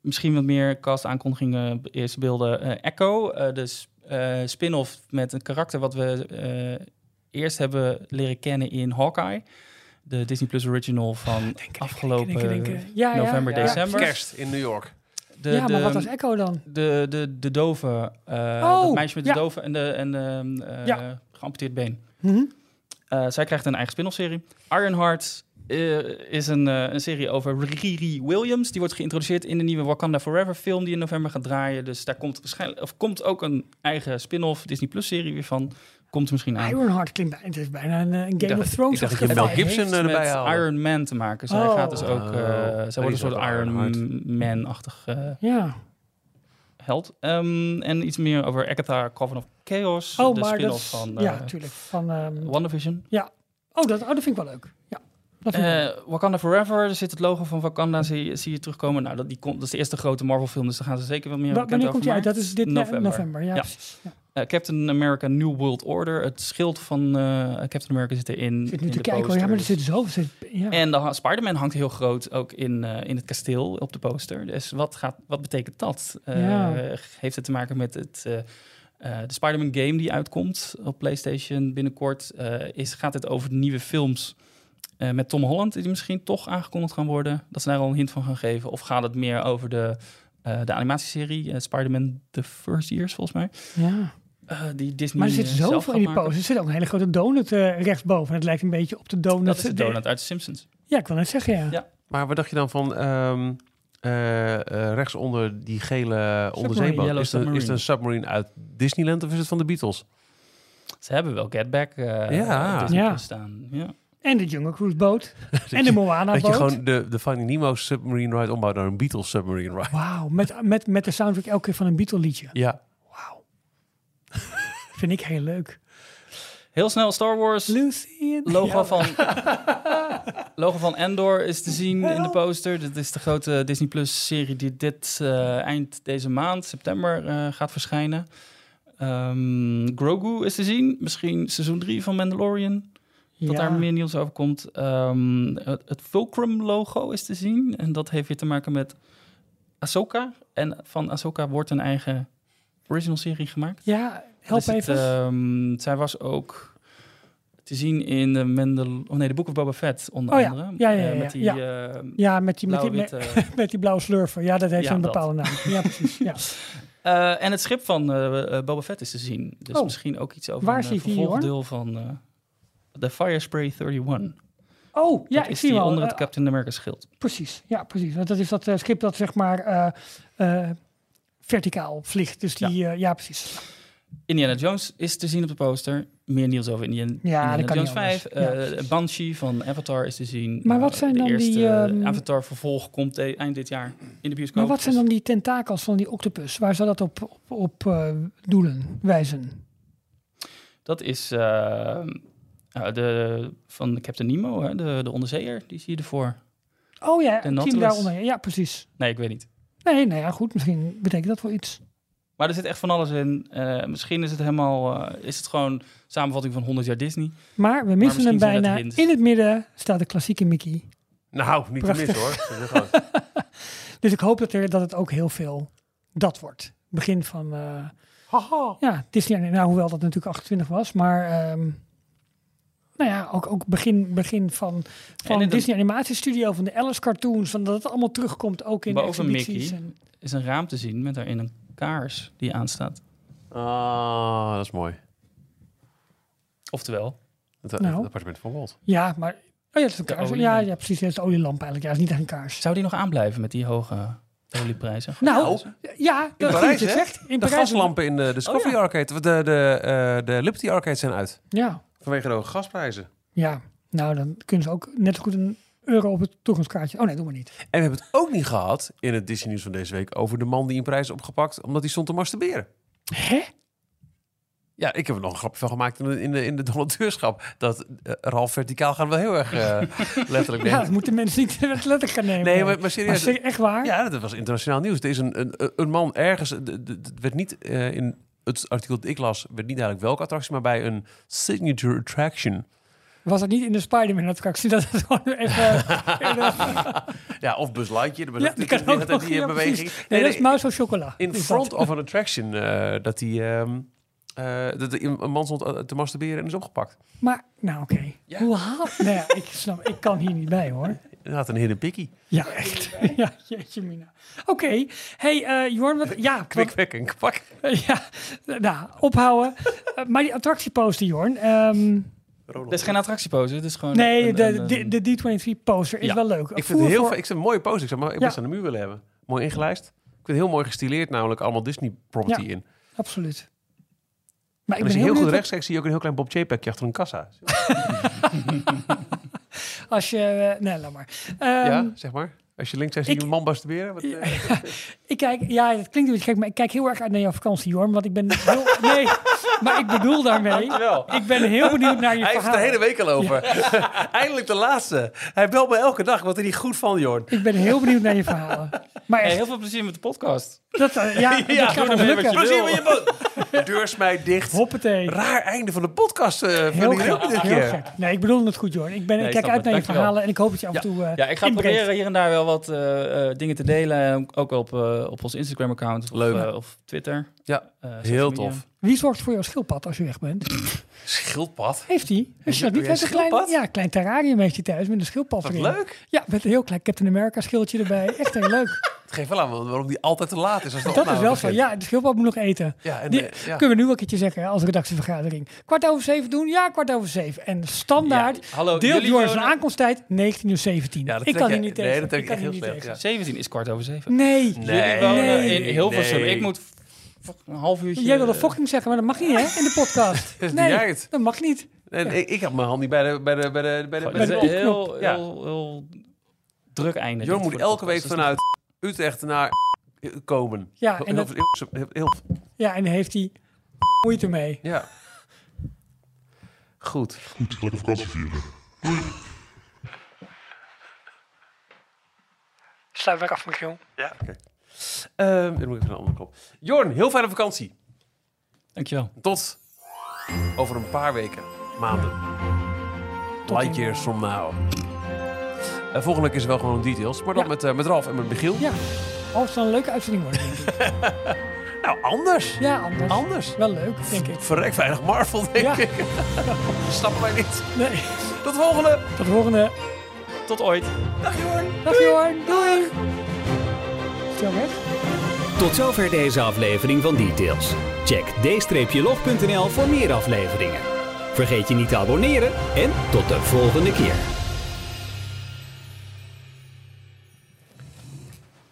misschien wat meer cast aankondigingen, eerste beelden. Eh, Echo, eh, de s- eh, spin-off met een karakter wat we eh, eerst hebben leren kennen in Hawkeye. De Disney Plus original van afgelopen denken, denken, denken. Ja, ja, november, ja. december. Kerst in New York. De, ja, maar wat was Echo dan? de, de, de dove, eh Oh, dat meisje met de dove en de, en de eh, Ja. geamputeerd been. Mhm. Eh, zij krijgt een eigen spin-off serie. Ironheart eh, is een, eh, een serie over Riri Williams. Die wordt geïntroduceerd in de nieuwe Wakanda Forever film die in november gaat draaien. Dus daar komt waarschijnlijk of komt ook een eigen spin-off Disney Plus serie weer van. Komt er misschien aan. Ironheart klinkt bijna, het is bijna een, eh, een Game dacht- of Thrones. ik dacht dat je. Mel Gibson eh, erbij met haalde. Iron Man te maken. Zij Oh. gaat dus ook, Oh. eh, zij Die wordt een soort Iron. Man-achtig eh, Ja. held. Ehm, en iets meer over Agatha Coven of Chaos, Oh, de maar dat is- van ja, eh natuurlijk. Van, ehm, WandaVision. oh, dat, oh, dat vind ik wel leuk. Ja. Eh, Wakanda Forever, er zit het logo van Wakanda, zie, je- zie je terugkomen. Nou, dat, die komt, dat is de eerste grote Marvel-film, dus daar gaan ze zeker wel meer Wa- bekend Wanneer over komt die uit? Dat is dit november. November. november ja, Ja. precies. Ja. Eh, Captain America New World Order, het schild van eh, Captain America zit erin. Ik zit nu in te kijken, hoor. ja, maar er poster. zit zoveel. Zit, ja. En de ha- Spider-Man hangt heel groot ook in, eh, in het kasteel op de poster. Dus wat, gaat, wat betekent dat? Ja. Heeft het te maken met het, de Spider-Man game die uitkomt op PlayStation binnenkort? Is, gaat het over de nieuwe films met Tom Holland die misschien toch aangekondigd gaan worden? Dat ze daar al een hint van gaan geven? Of gaat het meer over de, de animatieserie Spider-Man The First Years volgens mij? ja. Eh, die Disney Maar er zit eh, zoveel in die poster. Er zit ook een hele grote donut eh, rechtsboven. Het lijkt een beetje op de donut. Dat is de donut uit de Simpsons. Ja, ik wil net zeggen, ja. Ja. Maar wat dacht je dan van ehm eh, eh, rechtsonder die gele onderzeeboot? Is het, een, is het Submarine. een submarine uit Disneyland of is het van de Beatles? Ze hebben wel Get Back eh Ja. staan. Ja. En de Jungle Cruise boot. [laughs] en de Moana Dat je boot. gewoon de, de Finding Nemo submarine ride ombouwt naar een Beatles submarine ride. Wauw, met, met, met de soundtrack elke keer van een Beatle liedje. Ja. Vind ik heel leuk. Heel snel Star Wars. Logo, Ja. van, [laughs] logo van Endor is te zien in de poster. Dit is de grote Disney Plus serie die dit eh, eind deze maand, september, eh, gaat verschijnen. Ehm, Grogu is te zien. Misschien seizoen 3 van Mandalorian. Dat Ja. daar meer nieuws over komt. Ehm, het, het Fulcrum logo is te zien. En dat heeft weer te maken met Ahsoka. En van Ahsoka wordt een eigen original serie gemaakt. Ja, help even. ehm, zij was ook te zien in de Mendel... Oh nee, de Boek of Boba Fett onder Oh ja. andere. Ja, ja, Eh, ja, met die ja. eh, ja, met die, met, die, [laughs] met, die blauwe slurfer. Ja, dat heeft Ja, een dat. bepaalde naam. Ja, precies. Ja. [laughs] Eh, en het schip van eh, Boba Fett is te zien. Dus Oh. misschien ook iets over Waar een uh, vervolgdeel van de Fire Spray 31. Oh, ja, ik is zie die wel. onder het Captain America schild. Precies, ja, precies. Want dat is dat schip dat zeg maar verticaal vliegt. Dus die, ja, ja precies. Indiana Jones is te zien op de poster. Meer nieuws over Indiana, Ja, Indiana Jones niet 5. anders. Eh, Banshee van Avatar is te zien. Maar wat Eh, zijn de dan eerste die, ehm, Avatar vervolg komt e- eind dit jaar in de bioscoop. Maar wat zijn Dus dan die tentakels van die octopus? Waar zou dat op, op, op eh, doelen, wijzen? Dat is eh, eh, de, van Captain Nemo, hè? De, de onderzeeër. Die zie je ervoor. Oh ja, De team daaronder. Ja, precies. Nee, ik weet niet. Nee, nou ja, goed. Misschien betekent dat wel iets. Maar er zit echt van alles in. Eh, misschien is het helemaal... eh, is het gewoon samenvatting van 100 jaar Disney. Maar we missen hem het bijna. In het midden staat de klassieke Mickey. Nou, niet te mis hoor. [laughs] Dus ik hoop dat, er, dat het ook heel veel dat wordt. Begin van... eh, Ja, Disney. Nou, hoewel dat natuurlijk 28 was. Maar... ehm, nou ja, ook, ook begin, begin van, van de- Disney Animatiestudio, van de Alice cartoons, van dat het allemaal terugkomt, ook in Boven exhibities. Mickey. En, is een raam te zien met daarin een kaars die aanstaat. Ah, dat is mooi. Oftewel, Het, het Nou. appartement van Walt. ja, maar... Oh ja, dat is een kaars. Ja, ja, precies. Dat is de olielamp eigenlijk. Ja, dat is niet echt een kaars. zou die nog aanblijven met die hoge olieprijzen? Nou, ja, dat is goed Parijs, dat je hè? zegt. In De Parijs- gaslampen in de Discovery Oh, ja. Arcade, de, de, eh, de Liberty Arcade zijn uit. Ja, Vanwege de hoge gasprijzen. ja. Nou, dan kunnen ze ook net zo goed een euro op het toegangskaartje. Oh nee, doe maar niet. En we hebben het ook niet gehad in het Disney nieuws van deze week over de man die een prijs opgepakt omdat hij stond te masturberen. Hè? Ja, ik heb er nog een grapje van gemaakt in de, in de, in de donateurschap. Dat uh, Ralf verticaal gaan wel heel erg eh, [laughs] letterlijk Ja, nemen. dat moeten mensen niet [laughs] letterlijk gaan nemen. Nee, maar, maar serieus. echt waar? Ja, dat was internationaal nieuws. Er is een, een, een man ergens, het werd niet eh, in het artikel dat ik las, werd niet duidelijk welke attractie, maar bij een signature attraction Was het niet in de Spider-Man-attractie? Dat het gewoon [laughs] even... Ja, of Buzz Lightyear. ja, dat, die kan ook die, nog, die ja, beweging. Nee, dat is Muis of Chocola. In Is front dat. of an attraction, eh, dat die... ehm, eh, dat een man stond eh, te masturberen en is opgepakt. Maar, nou oké. Ja. Hoe haal... Nou ja, ik, snap, ik kan hier niet bij hoor. Hij had een hidden pikkie. Ja, echt. [laughs] Ja, jeetje mina. Oké. Hey, eh Jorn, wat... Ja, wat, Kwik, en kwak. [laughs] ja, nou, ophouden. Eh, maar die attractieposter, Jorn. Ehm, Dat is geen attractiepose, het is gewoon... nee, een- de, een- de, de D23-poster is Ja. wel leuk. Ik vind het heel voor- veel- ik vind een mooie poster. Ik zou maar ik Ja. best aan de muur willen hebben. Mooi ingelijst. Ik vind het heel mooi gestileerd, namelijk allemaal Disney property Ja. in. Absoluut. Maar ik En ben je heel goed benieuwd rechts kijkt, zie je ook een heel klein Bob J-packje achter een kassa. [laughs] Als je... eh, nee, laat maar. Ehm, ja, zeg maar. Als je links kijkt, zie je een man masturberen. Wat, eh, [laughs] Ik kijk, ja, het klinkt een beetje gek, maar ik kijk heel erg uit naar jouw vakantie, Jorn. Want ik ben heel... [laughs] Nee, maar ik bedoel daarmee... Dankjewel. Ik ben heel benieuwd naar je Hij heeft verhaal. de hele week al over. [laughs] Eindelijk de laatste. Hij belt me elke dag. Wat er niet goed van, Jorn. Ik ben heel benieuwd naar je verhalen. Maar Hey, echt, heel veel plezier met de podcast. dat, eh, ja, dat gaat lukken. wat je boot? De deur smijt dicht. Hoppatee. Raar einde van de podcast. eh Heel ik gek, heel keer. gek. Nee, ik bedoel het goed, Jorn. Ik, ben, Nee, ik kijk uit naar je verhalen en ik hoop dat je af en toe Ja, ik ga proberen hier en daar wel wat eh, eh, dingen te delen. en Ook op, eh, op ons Instagram-account of, of Twitter. Ja, Eh, heel media. tof. Wie zorgt voor jouw schildpad als je weg bent? Schildpad. Heeft hij? Als je dat niet jij een klein, ja, een klein terrarium heeft hij thuis met een schildpad Wat erin. leuk. Ja, met een heel klein Captain America schildje erbij. [laughs] Echt heel leuk. Het geeft wel aan waarom die altijd te laat is. Als de Dat is opname wel zo. Ja, de schildpad moet nog eten. Ja, en, Die- ja. Kunnen we nu wel een keertje zeggen als redactievergadering. Kwart over zeven doen? Ja, kwart over zeven. En standaard Ja, hallo, deelt Joris zijn aankomsttijd 19 uur 17. Ja, dat ik kan hier niet nee, tegen. dat trek ik ik kan heel niet tegen. 17 is kwart over 7. Nee. Nee. Jullie wonen nee, in Hilversum. nee. Ik moet een half uurtje... Jij wilde fucking zeggen, maar dat mag niet hè, in de podcast. [laughs] Nee, dat mag niet. En ik, ik had mijn hand niet bij de, bij de, bij de, bij de, bij de de heel. Ja. heel, heel druk einde. Dit moet elke week vanuit Utrecht naar [laughs] komen. Ja, Heel- en, dat, heel, heel, heel- ja, en heeft hij [laughs] moeite mee. ja. Goed. Goed, lekker vakantie vieren. Sluit weer af, Michiel. Ja, oké. Ehm, dan moet ik even een andere kop. Jorn, heel fijne vakantie. Dankjewel. Tot over een paar weken, maanden. Light years from now. Volgende week is wel gewoon details, maar dan Ja. met, eh, met Ralf en met Michiel. Ja. Oh, het zal een leuke uitzending worden, denk ik. [laughs] Nou, anders. Ja, anders. Anders. Wel leuk, denk ik. Verrek weinig Marvel, denk Ja. ik. [laughs] Snappen wij niet. Nee. Tot de volgende. Tot de volgende. Tot ooit. Dag Jorn. Doei. Weg. Tot zover deze aflevering van Details. Check d-log.nl voor meer afleveringen. Vergeet je niet te abonneren en tot de volgende keer.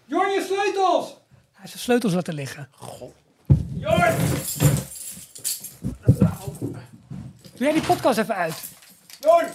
Jorn, je sleutels! Hij heeft zijn sleutels laten liggen. Jorn! Doe jij die podcast even uit? Jorn!